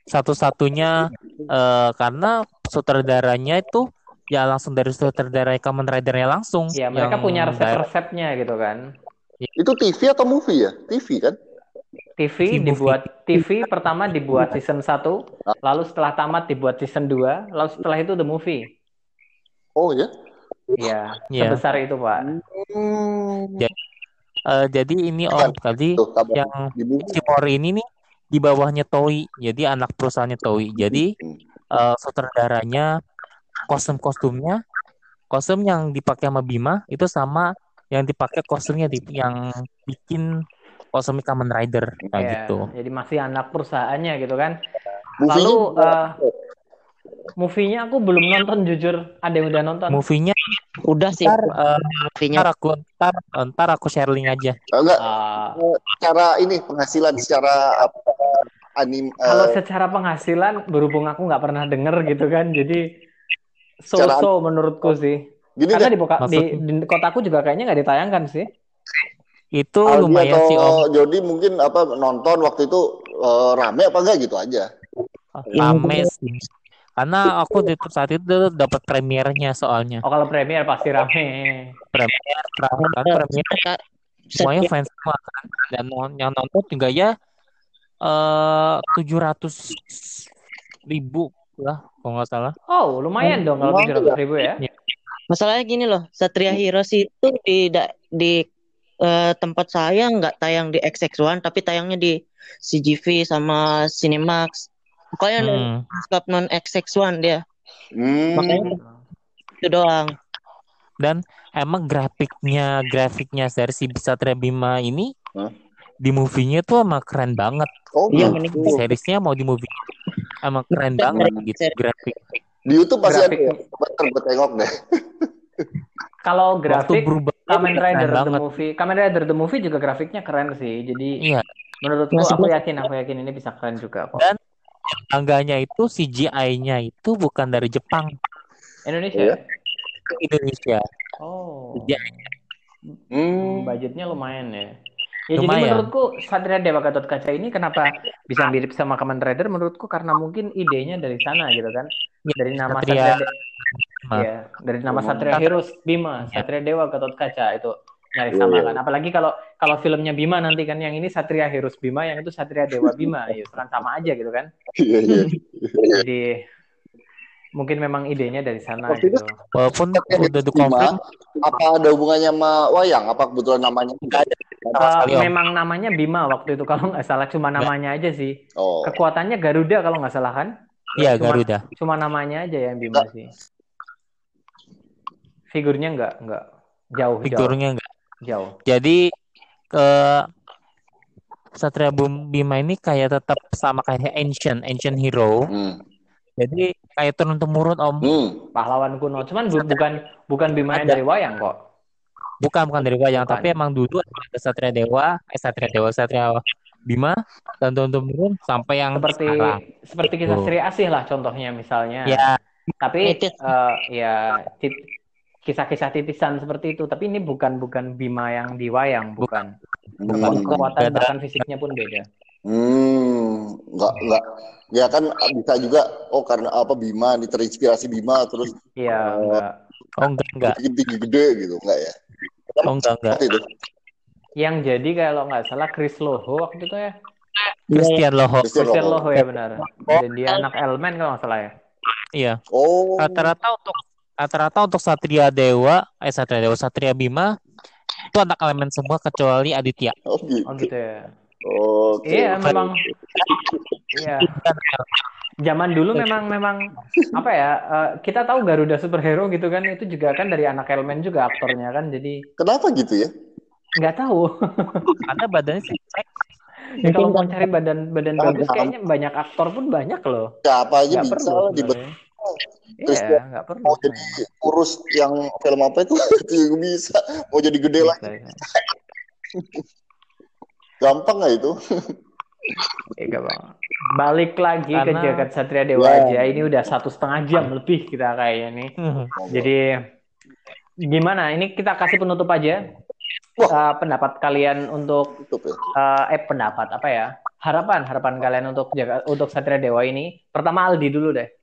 Satu-satunya uh, karena sutradaranya itu ya langsung dari sutradara Kamen Ridernya langsung. Iya, mereka punya resep-resepnya gitu kan. Itu TV atau movie ya? TV kan? TV, TV dibuat TV pertama dibuat season 1, lalu setelah tamat dibuat season 2, lalu setelah itu the movie. Oh ya? Iya, ya. sebesar itu, Pak. Hmm. Jadi, uh, jadi ini Om tadi yang Cipori ini nih di bawahnya Toei. Jadi anak perusahaannya Toei. Jadi uh, sutradaranya kostum-kostumnya kostum yang dipakai sama Bima itu sama yang dipakai kostumnya di, yang bikin kostum Kamen Rider kayak yeah, gitu. Jadi masih anak perusahaannya gitu kan. Lalu uh, movie-nya aku belum nonton jujur. Ada yang udah nonton? Movie-nya udah sih. Ntar, uh, ntar aku ntar, ntar aku share link aja. Enggak. Uh, cara ini penghasilan secara anim. Uh, kalau secara penghasilan berhubung aku nggak pernah denger gitu kan, jadi so-so menurutku sih. Gini Karena di, di, di kotaku juga kayaknya nggak ditayangkan sih. Itu Aldi lumayan atau sih Om. Jody mungkin apa nonton waktu itu uh, rame apa enggak gitu aja. Rame sih. Karena aku di saat itu dapat premiernya soalnya. Oh kalau premier pasti rame. Premier, kan premier semuanya fans semua kan. Dan yang nonton juga ya eh, tujuh ratus ribu lah kalau nggak salah. Oh lumayan dong kalau tujuh ratus ribu ya. Iya. Masalahnya gini loh, Satria Heroes itu di di uh, tempat saya nggak tayang di XX1 tapi tayangnya di CGV sama Cinemax. Pokoknya hmm. skop non XX1 dia. Hmm. Makanya itu doang. Dan emang grafiknya grafiknya dari si Satria Bima ini huh? di movie-nya tuh emang keren banget. Oh, iya, gitu. seriesnya mau di movie emang keren banget gitu grafik. Di YouTube pasti grafik. ada ya. Bentar gue tengok deh. Kalau grafik berubah, Kamen Rider the banget. movie, Kamen Rider the movie juga grafiknya keren sih. Jadi iya. menurutku Masih aku yakin, aku yakin ini bisa keren juga kok. Dan bangganya itu CGI-nya itu bukan dari Jepang. Indonesia. Yeah. Indonesia. Oh. CGI-nya. Hmm. Budgetnya lumayan ya. Ya lumayan. jadi menurutku Satria Dewa Gatot Kaca ini kenapa bisa mirip sama Kamen Rider menurutku karena mungkin idenya dari sana gitu kan. Ya, dari nama Satria, Satria Iya, dari nama Satria Heroes Bima, ya. Satria Dewa Gatot Kaca itu nyari iya, sama iya. kan. Apalagi kalau kalau filmnya Bima nanti kan yang ini Satria Heroes Bima, yang itu Satria Dewa Bima, ya kan sama aja gitu kan. Iya, iya. Jadi mungkin memang idenya dari sana Waktu gitu. Walaupun udah dikonfirm apa ada hubungannya sama wayang? Apa kebetulan namanya enggak ada? Uh, memang namanya Bima waktu itu kalau nggak salah cuma namanya aja sih. Oh. Kekuatannya Garuda kalau nggak salah kan? Iya Garuda. Cuma namanya aja yang Bima sih. Figurnya enggak, enggak. Jauh, Figurnya jauh. Jauh. Jadi ke Satria Bima ini kayak tetap sama kayak ancient, ancient hero. Hmm. Jadi kayak turun temurun om. Hmm. Pahlawan kuno. Cuman bu bukan bukan Bima yang dari wayang kok. Bukan bukan dari wayang, bukan. tapi emang dulu ada Satria Dewa, eh Satria Dewa, Satria Bima dan turun temurun sampai yang seperti sekarang. seperti kisah Sri Asih lah contohnya misalnya. Ya. Tapi uh, ya kisah-kisah titisan seperti itu. Tapi ini bukan bukan Bima yang diwayang bukan. bukan. Hmm. kekuatan bahkan fisiknya pun beda. Hmm enggak enggak ya kan bisa juga oh karena apa Bima ini terinspirasi Bima terus iya uh, enggak oh enggak enggak tinggi gede gitu enggak ya? Oh enggak enggak itu. yang jadi kalau nggak salah Chris Loho waktu itu ya? Christian Loho. Christian Loho. Ya benar. Dan dia anak Elmen kalau nggak salah ya? Iya. Oh. Rata-rata untuk rata-rata untuk Satria Dewa, eh Satria Dewa, Satria Bima itu anak elemen semua kecuali Aditya. Oh gitu, oh, gitu ya. Oh, okay. Iya memang. Iya. Zaman dulu memang memang apa ya uh, kita tahu Garuda superhero gitu kan itu juga kan dari anak elemen juga aktornya kan jadi. Kenapa gitu ya? Nggak tahu. Karena badannya sih ya, kalau mau cari badan badan bagus kayaknya banyak aktor pun banyak loh. Siapa aja gak bisa perlu, di Iya, nggak perlu. Mau jadi kurus yang film apa itu itu bisa. Mau jadi gede lah. Gampang nggak itu? Iya bang. Balik lagi Karena... ke jagat Satria Dewa yeah. aja. Ini udah satu setengah jam lebih kita kayaknya nih. Jadi gimana? Ini kita kasih penutup aja. Uh, pendapat kalian untuk uh, eh pendapat apa ya? Harapan harapan kalian untuk jaga untuk Satria Dewa ini. Pertama Aldi dulu deh.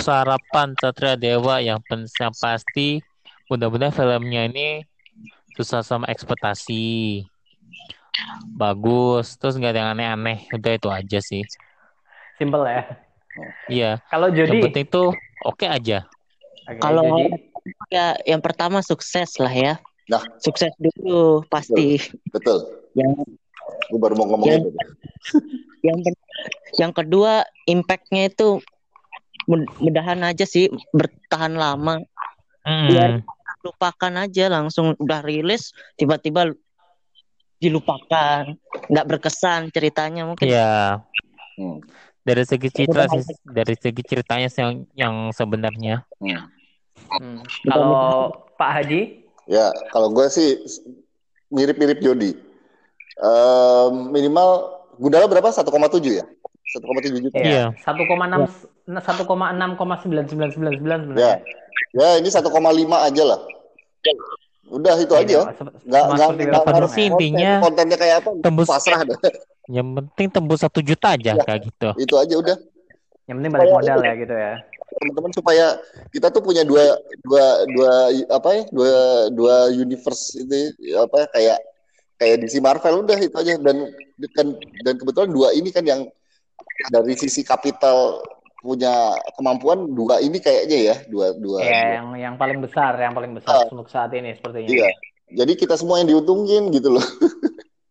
Sarapan Satria Dewa yang, yang pasti mudah-mudahan filmnya ini susah sama ekspektasi. Bagus terus nggak ada yang aneh-aneh udah itu aja sih. Simple ya? Iya. Kalau jadi yang penting tuh oke okay aja. Okay, kalau ya yang pertama sukses lah ya. Nah. Sukses dulu pasti. Betul, betul. yang gue baru mau ngomong yang, itu. yang yang kedua impactnya itu mudahan aja sih bertahan lama hmm. biar lupakan aja langsung udah rilis tiba-tiba dilupakan, nggak berkesan ceritanya mungkin. Iya. Hmm. Dari segi cerita sih, dari segi ceritanya yang yang sebenarnya. Hmm. Hmm. Kalau Pak Haji? Ya, kalau gue sih mirip-mirip Jody. Uh, minimal Gundala berapa? 1,7 ya? 1,7 juta. Iya. 1,6 1,6,9999 Ya. Ya, ini 1,5 aja lah. Udah itu aja. Nggak nggak nggak harus intinya kontennya kayak apa? Tembus pasrah deh. Yang penting tembus satu juta aja ya, kayak gitu. Itu aja udah. Yang penting balik modal ya gitu ya. Teman-teman supaya kita tuh punya dua dua dua apa ya? Dua dua universe itu apa kayak kayak DC Marvel udah itu aja dan dan dan kebetulan dua ini kan yang dari sisi kapital punya kemampuan dua ini kayaknya ya dua dua, ya, dua. yang yang paling besar yang paling besar uh, untuk saat ini sepertinya iya jadi kita semua yang diuntungin gitu loh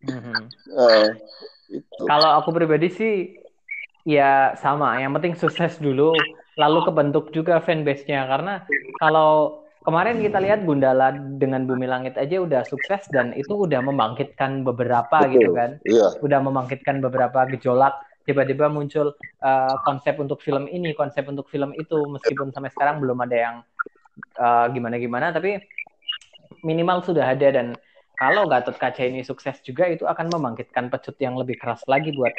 mm-hmm. uh, itu. kalau aku pribadi sih ya sama yang penting sukses dulu lalu kebentuk juga fanbase-nya karena kalau kemarin kita lihat Gundala dengan Bumi Langit aja udah sukses dan itu udah membangkitkan beberapa Betul. gitu kan iya. udah membangkitkan beberapa gejolak tiba-tiba muncul uh, konsep untuk film ini, konsep untuk film itu, meskipun sampai sekarang belum ada yang uh, gimana-gimana, tapi minimal sudah ada. Dan kalau Gatot Kaca ini sukses juga itu akan membangkitkan pecut yang lebih keras lagi buat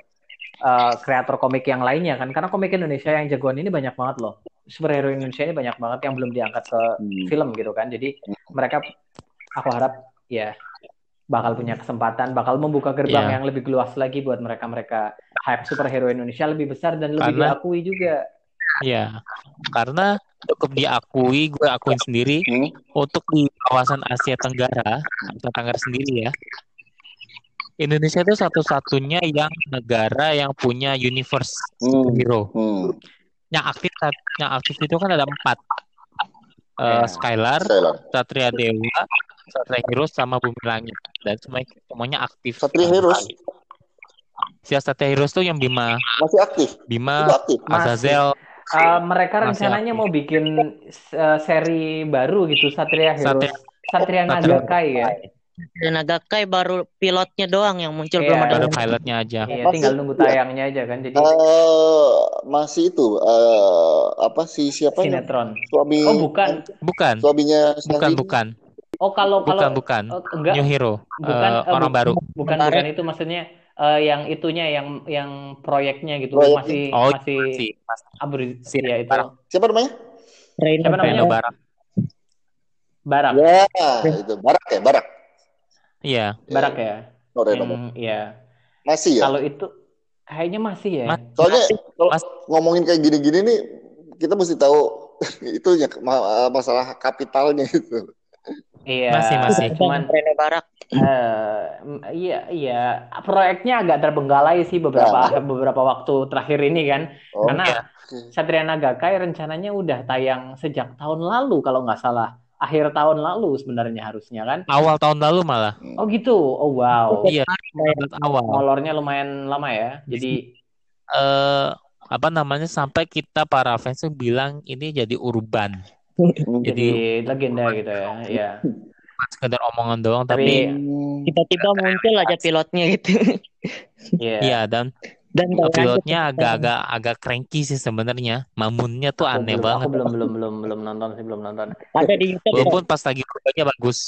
uh, kreator komik yang lainnya kan, karena komik Indonesia yang jagoan ini banyak banget loh, superhero Indonesia ini banyak banget yang belum diangkat ke hmm. film gitu kan, jadi mereka aku harap ya bakal punya kesempatan, bakal membuka gerbang yeah. yang lebih luas lagi buat mereka-mereka hype superhero Indonesia lebih besar dan lebih karena, diakui juga. Iya, karena cukup diakui, gue akuin sendiri hmm? untuk di kawasan Asia Tenggara, Asia Tenggara sendiri ya. Indonesia itu satu-satunya yang negara yang punya universe hmm. superhero. Hmm. Yang aktif yang aktif itu kan ada empat. Uh, Skylar, Skylar, Satria Dewa, Satria Heroes sama Bumi Langit dan semuanya, semuanya aktif. Satria Heroes. Si Satria Heroes tuh yang Bima. Masih aktif. Bima, aktif. Azazel. Uh, mereka rencananya mau bikin uh, seri baru gitu Satria Heroes. Satria, Satria Nagakai ya. Satria Nagakai baru pilotnya doang yang muncul yeah. belum ada. Baru pilotnya aja. Iya, tinggal nunggu tayangnya aja kan. Jadi uh, masih itu uh, apa sih siapa? Sinetron. Suami. Oh bukan. Bukan. Suaminya. Bukan bukan. Oh kalau bukan kalau bukan. Oh, enggak. New Hero bukan uh, orang bu baru. bukan bukan itu maksudnya uh, yang itunya yang yang proyeknya gitu Proyek. masih oh, masih si, abri si, ya itu. siapa namanya? Reino, siapa namanya? Reino Barak. Barak. Ya itu Barak ya Barak. Iya. Barak ya? Oh, yang, ya masih ya? Kalau itu kayaknya masih ya. Mas, soalnya kalau ngomongin kayak gini-gini nih kita mesti tahu itu ya masalah kapitalnya itu Iya. Masih masih. Cuman Rene Barak. Uh, iya iya. Proyeknya agak terbengkalai sih beberapa nah. beberapa waktu terakhir ini kan. Oh, Karena iya. Satria Nagakai rencananya udah tayang sejak tahun lalu kalau nggak salah. Akhir tahun lalu sebenarnya harusnya kan. Awal tahun lalu malah. Oh gitu. Oh wow. Iya. awal. Molornya lumayan lama ya. Jadi. Eh uh, apa namanya sampai kita para fans bilang ini jadi urban jadi legenda gitu ya. Iya. sekedar omongan doang tapi tiba-tiba muncul aja pilotnya gitu. Iya. Iya dan dan pilotnya agak-agak agak cranky sih sebenarnya. Mamunnya tuh aku aneh belum, banget. Aku belum belum belum belum nonton sih belum nonton. Ada di YouTube. Walaupun pas lagi berbanya bagus.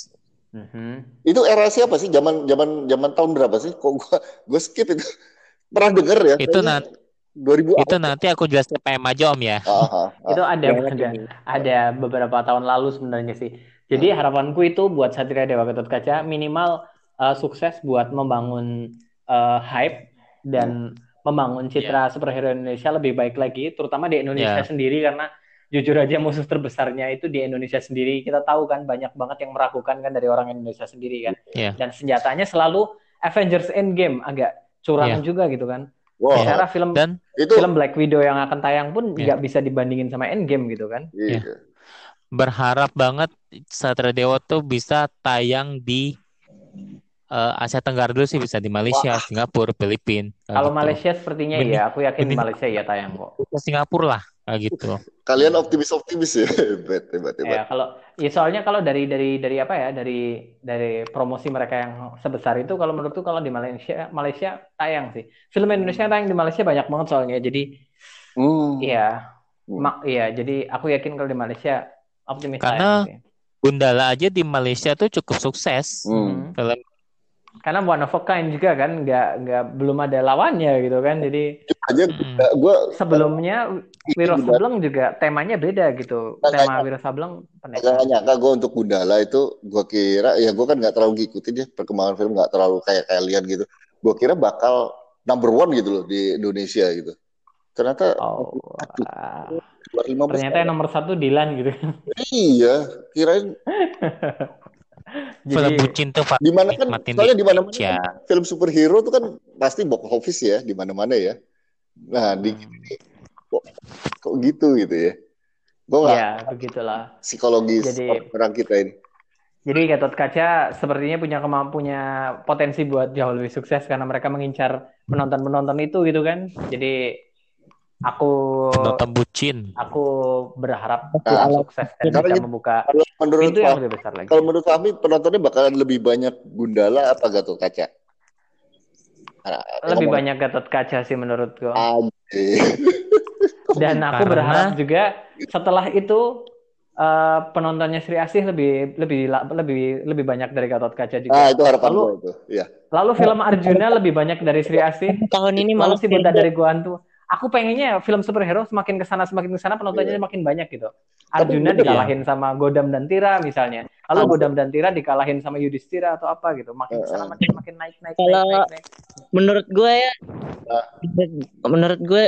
Mm-hmm. Itu era siapa sih? Zaman zaman zaman tahun berapa sih? Kok gua gua skip itu. Pernah denger ya? Itu nanti 2000 itu nanti aku jelasin PM aja om ya. Uh, uh, itu ada ya, ada ada beberapa tahun lalu sebenarnya sih. Jadi uh. harapanku itu buat Satria Dewa Gatot Kaca minimal uh, sukses buat membangun uh, hype dan uh membangun citra yeah. superhero Indonesia lebih baik lagi, terutama di Indonesia yeah. sendiri karena jujur aja musuh terbesarnya itu di Indonesia sendiri. Kita tahu kan banyak banget yang meragukan kan dari orang Indonesia sendiri kan. Yeah. Dan senjatanya selalu Avengers Endgame agak curang yeah. juga gitu kan. Wow. Secara film Dan itu... film Black Widow yang akan tayang pun nggak yeah. bisa dibandingin sama Endgame gitu kan. Yeah. Yeah. Berharap banget Satria Dewa tuh bisa tayang di uh, Asia Tenggara dulu sih bisa di Malaysia, Wah. Singapura, Filipina. Kalau gitu. Malaysia sepertinya Benih. ya, aku yakin Benih. Malaysia ya tayang kok. Ke Singapura lah, kayak gitu. Kalian optimis optimis ya, hebat, hebat, hebat. Ya kalau, ya soalnya kalau dari dari dari apa ya, dari dari promosi mereka yang sebesar itu, kalau menurutku kalau di Malaysia Malaysia tayang sih. Film Indonesia tayang di Malaysia banyak banget soalnya, jadi hmm. iya, hmm. mak iya, jadi aku yakin kalau di Malaysia optimis. Karena Gundala aja di Malaysia tuh cukup sukses. Hmm. Film karena one of a kind juga kan nggak nggak belum ada lawannya gitu kan. Jadi aja hmm. gua sebelumnya Wiro Sableng juga temanya beda gitu. Tema Wiro Sableng nggak nyangka gue untuk Gundala itu gue kira ya gue kan nggak terlalu ngikutin ya perkembangan film nggak terlalu kayak kalian gitu. Gue kira bakal number one gitu loh di Indonesia gitu. Ternyata oh, ternyata yang nomor satu Dilan gitu. Iya kirain film bucin tuh di mana kan soalnya di mana mana ya. film superhero tuh kan pasti box office ya di mana-mana ya. Nah, di hmm. kok, kok gitu gitu ya. Gue nggak ya, begitulah. Psikologis Jadi, orang kita ini. Jadi Gatot Kaca sepertinya punya kemampunya potensi buat jauh lebih sukses karena mereka mengincar penonton-penonton itu gitu kan. Jadi aku penonton bucin. Aku berharap nah, sukses dan bisa gitu, membuka menurut pintu yang lebih besar lagi. Kalau menurut kami penontonnya bakalan lebih banyak Gundala apa Gatot Kaca? Nah, lebih ngomong. banyak Gatot Kaca sih menurutku. Dan aku Karena... berharap juga setelah itu uh, penontonnya Sri Asih lebih lebih lebih lebih banyak dari Gatot Kaca juga. Ah, itu harapan lalu, itu. Ya. Lalu film Arjuna lebih banyak dari Sri Asih. Tahun ini malah sih benda dari Gua Hantu aku pengennya film superhero semakin ke sana semakin ke sana penontonnya yeah. makin banyak gitu. Arjuna Tapi, dikalahin ya. sama Godam dan Tira misalnya. Lalu. Godam dan Tira dikalahin sama Yudhistira atau apa gitu. Makin ke sana makin makin naik naik Kalau naik, naik, naik. menurut gue ya menurut gue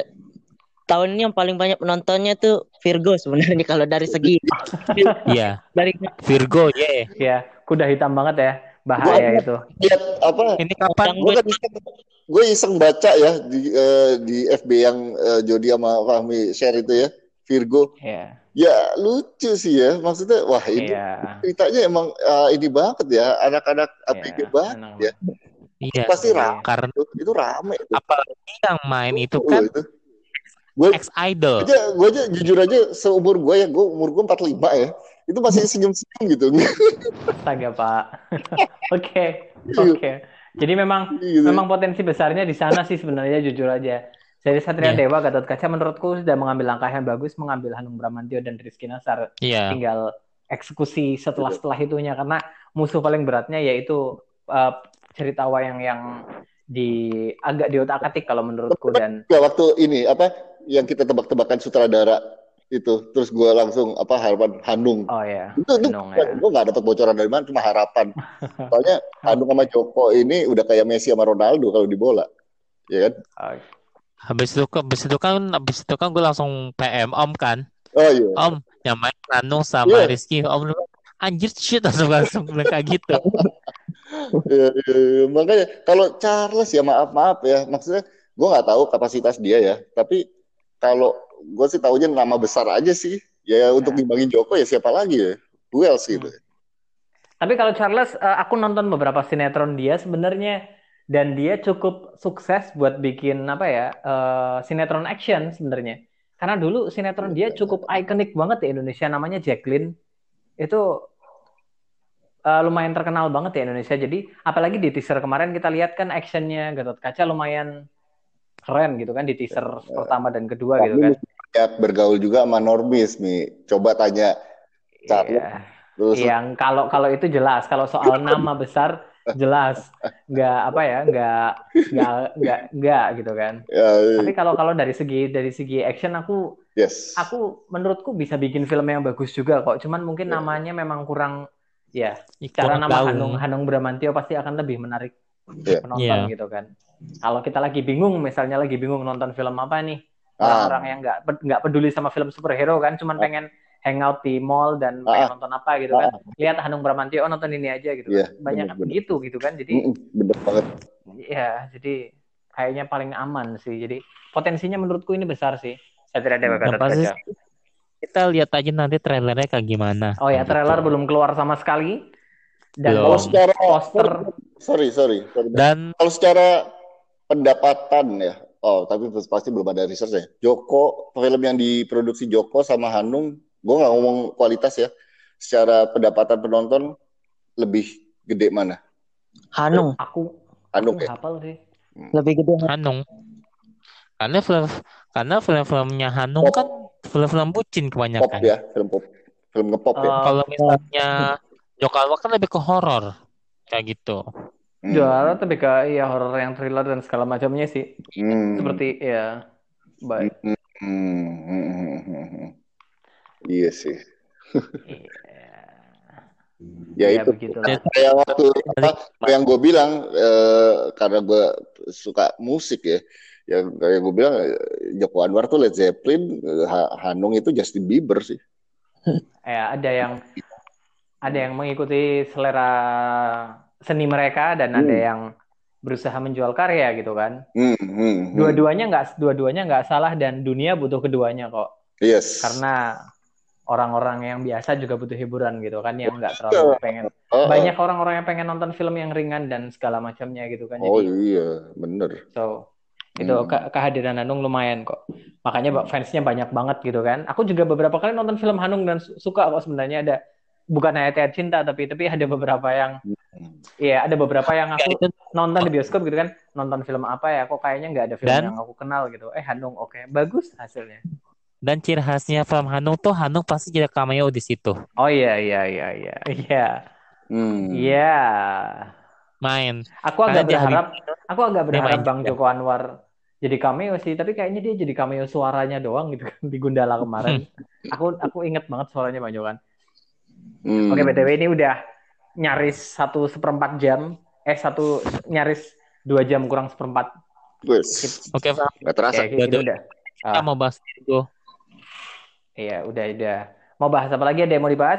tahun ini yang paling banyak penontonnya tuh Virgo sebenarnya kalau dari segi Iya. dari Virgo ya. Yeah. Ya, kuda hitam banget ya. Bahaya gua, itu. Lihat apa? Ini kapan? Gue kan gue iseng baca ya di uh, di FB yang uh, Jody sama Fahmi share itu ya Virgo yeah. ya lucu sih ya maksudnya wah ini yeah. ceritanya emang uh, ini banget ya anak-anak yeah, ABG banget ya Iya, pasti rame. Karena itu, itu rame. Itu. Apalagi yang main itu kan itu. Gue, ex idol. Gue aja, gue aja jujur aja seumur gue ya, gue umur gue 45 ya. Itu masih senyum-senyum gitu. Astaga, Pak. Oke. Oke. Jadi memang gitu. memang potensi besarnya di sana sih sebenarnya jujur aja. Jadi Satria yeah. Dewa Gatot Kaca menurutku sudah mengambil langkah yang bagus mengambil Hanung Bramantio dan Rizky Nasar. Yeah. Tinggal eksekusi setelah setelah itunya karena musuh paling beratnya yaitu uh, cerita wayang yang di agak diotak-atik kalau menurutku dan ya waktu ini apa yang kita tebak-tebakan sutradara itu terus gue langsung apa harapan Hanung. Oh ya itu itu ya. gue nggak dapat bocoran dari mana cuma harapan. Soalnya Hanung sama Joko ini udah kayak Messi sama Ronaldo kalau di bola. Ya kan? Oh. habis itu habis itu kan habis itu kan gue langsung PM Om kan? Oh iya. Om yang main Hanung sama yeah. Rizky. Om anjir shit langsung langsung kayak gitu. Ya, ya, ya. makanya kalau Charles ya maaf maaf ya. Maksudnya gue nggak tahu kapasitas dia ya. Tapi kalau gue sih tahunya nama besar aja sih. Ya untuk nah. Joko ya siapa lagi ya? Else gitu. Hmm. Tapi kalau Charles, uh, aku nonton beberapa sinetron dia sebenarnya dan dia cukup sukses buat bikin apa ya uh, sinetron action sebenarnya. Karena dulu sinetron dia cukup ikonik banget di Indonesia namanya Jacqueline. Itu uh, lumayan terkenal banget ya Indonesia. Jadi apalagi di teaser kemarin kita lihat kan actionnya Gatot Kaca lumayan keren gitu kan di teaser ya. pertama dan kedua Kami gitu kan. Ya, bergaul juga sama normis nih. Coba tanya Iya. Yang kalau kalau itu jelas, kalau soal nama besar jelas nggak apa ya nggak nggak nggak nggak gitu kan ya, ya. tapi kalau kalau dari segi dari segi action aku yes. aku menurutku bisa bikin film yang bagus juga kok cuman mungkin ya. namanya memang kurang ya cara nama Hanung Hanung Bramantio pasti akan lebih menarik yeah. penonton yeah. gitu kan kalau kita lagi bingung misalnya lagi bingung nonton film apa nih ah. orang-orang yang nggak nggak peduli sama film superhero kan cuman ah. pengen hangout di mall dan ah, pengen nonton apa gitu kan. Ah, Lihat Hanung Bramantio oh nonton ini aja gitu. Yeah, kan. Banyak bener, bener. gitu gitu kan. Jadi bener banget. Iya, jadi kayaknya paling aman sih. Jadi potensinya menurutku ini besar sih. Saya tidak ada kata saja. Kita lihat aja nanti trailernya kayak gimana. Oh ya, trailer belum keluar sama sekali. Dan belum. secara poster sorry, sorry, sorry. Dan kalau secara pendapatan ya, Oh, tapi pasti belum ada research ya. Joko, film yang diproduksi Joko sama Hanung gue nggak ngomong kualitas ya. Secara pendapatan penonton lebih gede mana? Hanung. Aku Hanung ya? hafal sih. Hmm. lebih gede Hanung. Karena film karena film-filmnya Hanung pop. kan film-film bucin kebanyakan. Pop ya film pop. Film ngepop uh, ya. Kalau misalnya Joko Anwar kan lebih ke horor kayak gitu Hmm. Juara tapi ke ya horor yang thriller dan segala macamnya sih. Hmm. Seperti ya baik. Hmm. Hmm. Hmm. Hmm. Iya sih. ya, ya itu kayak waktu apa yang gue bilang eh, karena gue suka musik ya yang kayak gue bilang Joko Anwar tuh Led Zeppelin Hanung itu Justin Bieber sih ya ada yang ada yang mengikuti selera seni mereka dan hmm. ada yang berusaha menjual karya gitu kan. Hmm, hmm, hmm. dua-duanya nggak dua-duanya nggak salah dan dunia butuh keduanya kok. Yes. Karena orang-orang yang biasa juga butuh hiburan gitu kan yang nggak terlalu pengen. Banyak orang-orang yang pengen nonton film yang ringan dan segala macamnya gitu kan oh iya bener. So itu hmm. ke kehadiran Hanung lumayan kok. Makanya fansnya banyak banget gitu kan. Aku juga beberapa kali nonton film Hanung dan suka kok sebenarnya. Ada bukan hanya teat cinta tapi tapi ada beberapa yang hmm. Iya, ada beberapa yang aku nonton di bioskop gitu kan. Nonton film apa ya? Kok kayaknya nggak ada film Dan, yang aku kenal gitu. Eh, Hanung, oke, okay. bagus hasilnya. Dan ciri khasnya film Hanung tuh Hanung pasti jadi cameo di situ. Oh iya iya iya iya iya. Hmm. Iya. Main. Aku agak Karena berharap aku agak berharap Bang Joko Anwar jadi cameo sih, tapi kayaknya dia jadi cameo suaranya doang gitu kan di Gundala kemarin. aku aku inget banget suaranya Bang Joko. Hmm. Oke, BTW ini udah nyaris satu seperempat jam, eh satu nyaris dua jam kurang seperempat. Oke, Pak. Gak terasa. Oke, gitu udah. Kita uh, mau bahas itu Iya, udah udah. Mau bahas apa lagi? Ada yang mau dibahas?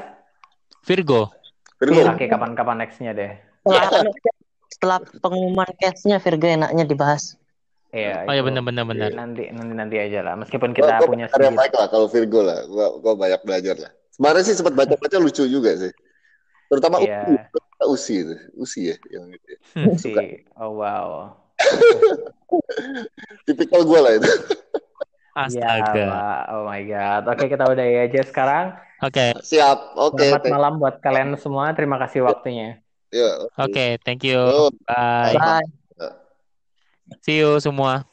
Virgo. Virgo. Oke, kapan-kapan nextnya deh. Setelah, setelah pengumuman cashnya Virgo enaknya dibahas. Iya. Oh ya benar-benar benar. Nanti nanti nanti aja lah. Meskipun kita gua, punya sedikit. baik lah kalau Virgo lah. Gua, gua banyak belajar lah. Kemarin sih sempat baca-baca lucu juga sih. Terutama iya. Usi, Usi Usi ya yang itu. Ya. Usi. Oh wow. Tipikal gue lah itu. Astaga. Ya, oh my god. Oke, kita udah ya aja sekarang. Oke. Okay. Siap. Oke. Okay, Selamat malam buat kalian semua. Terima kasih waktunya. Ya. Oke, okay. okay, thank you. Bye. Bye. See you semua.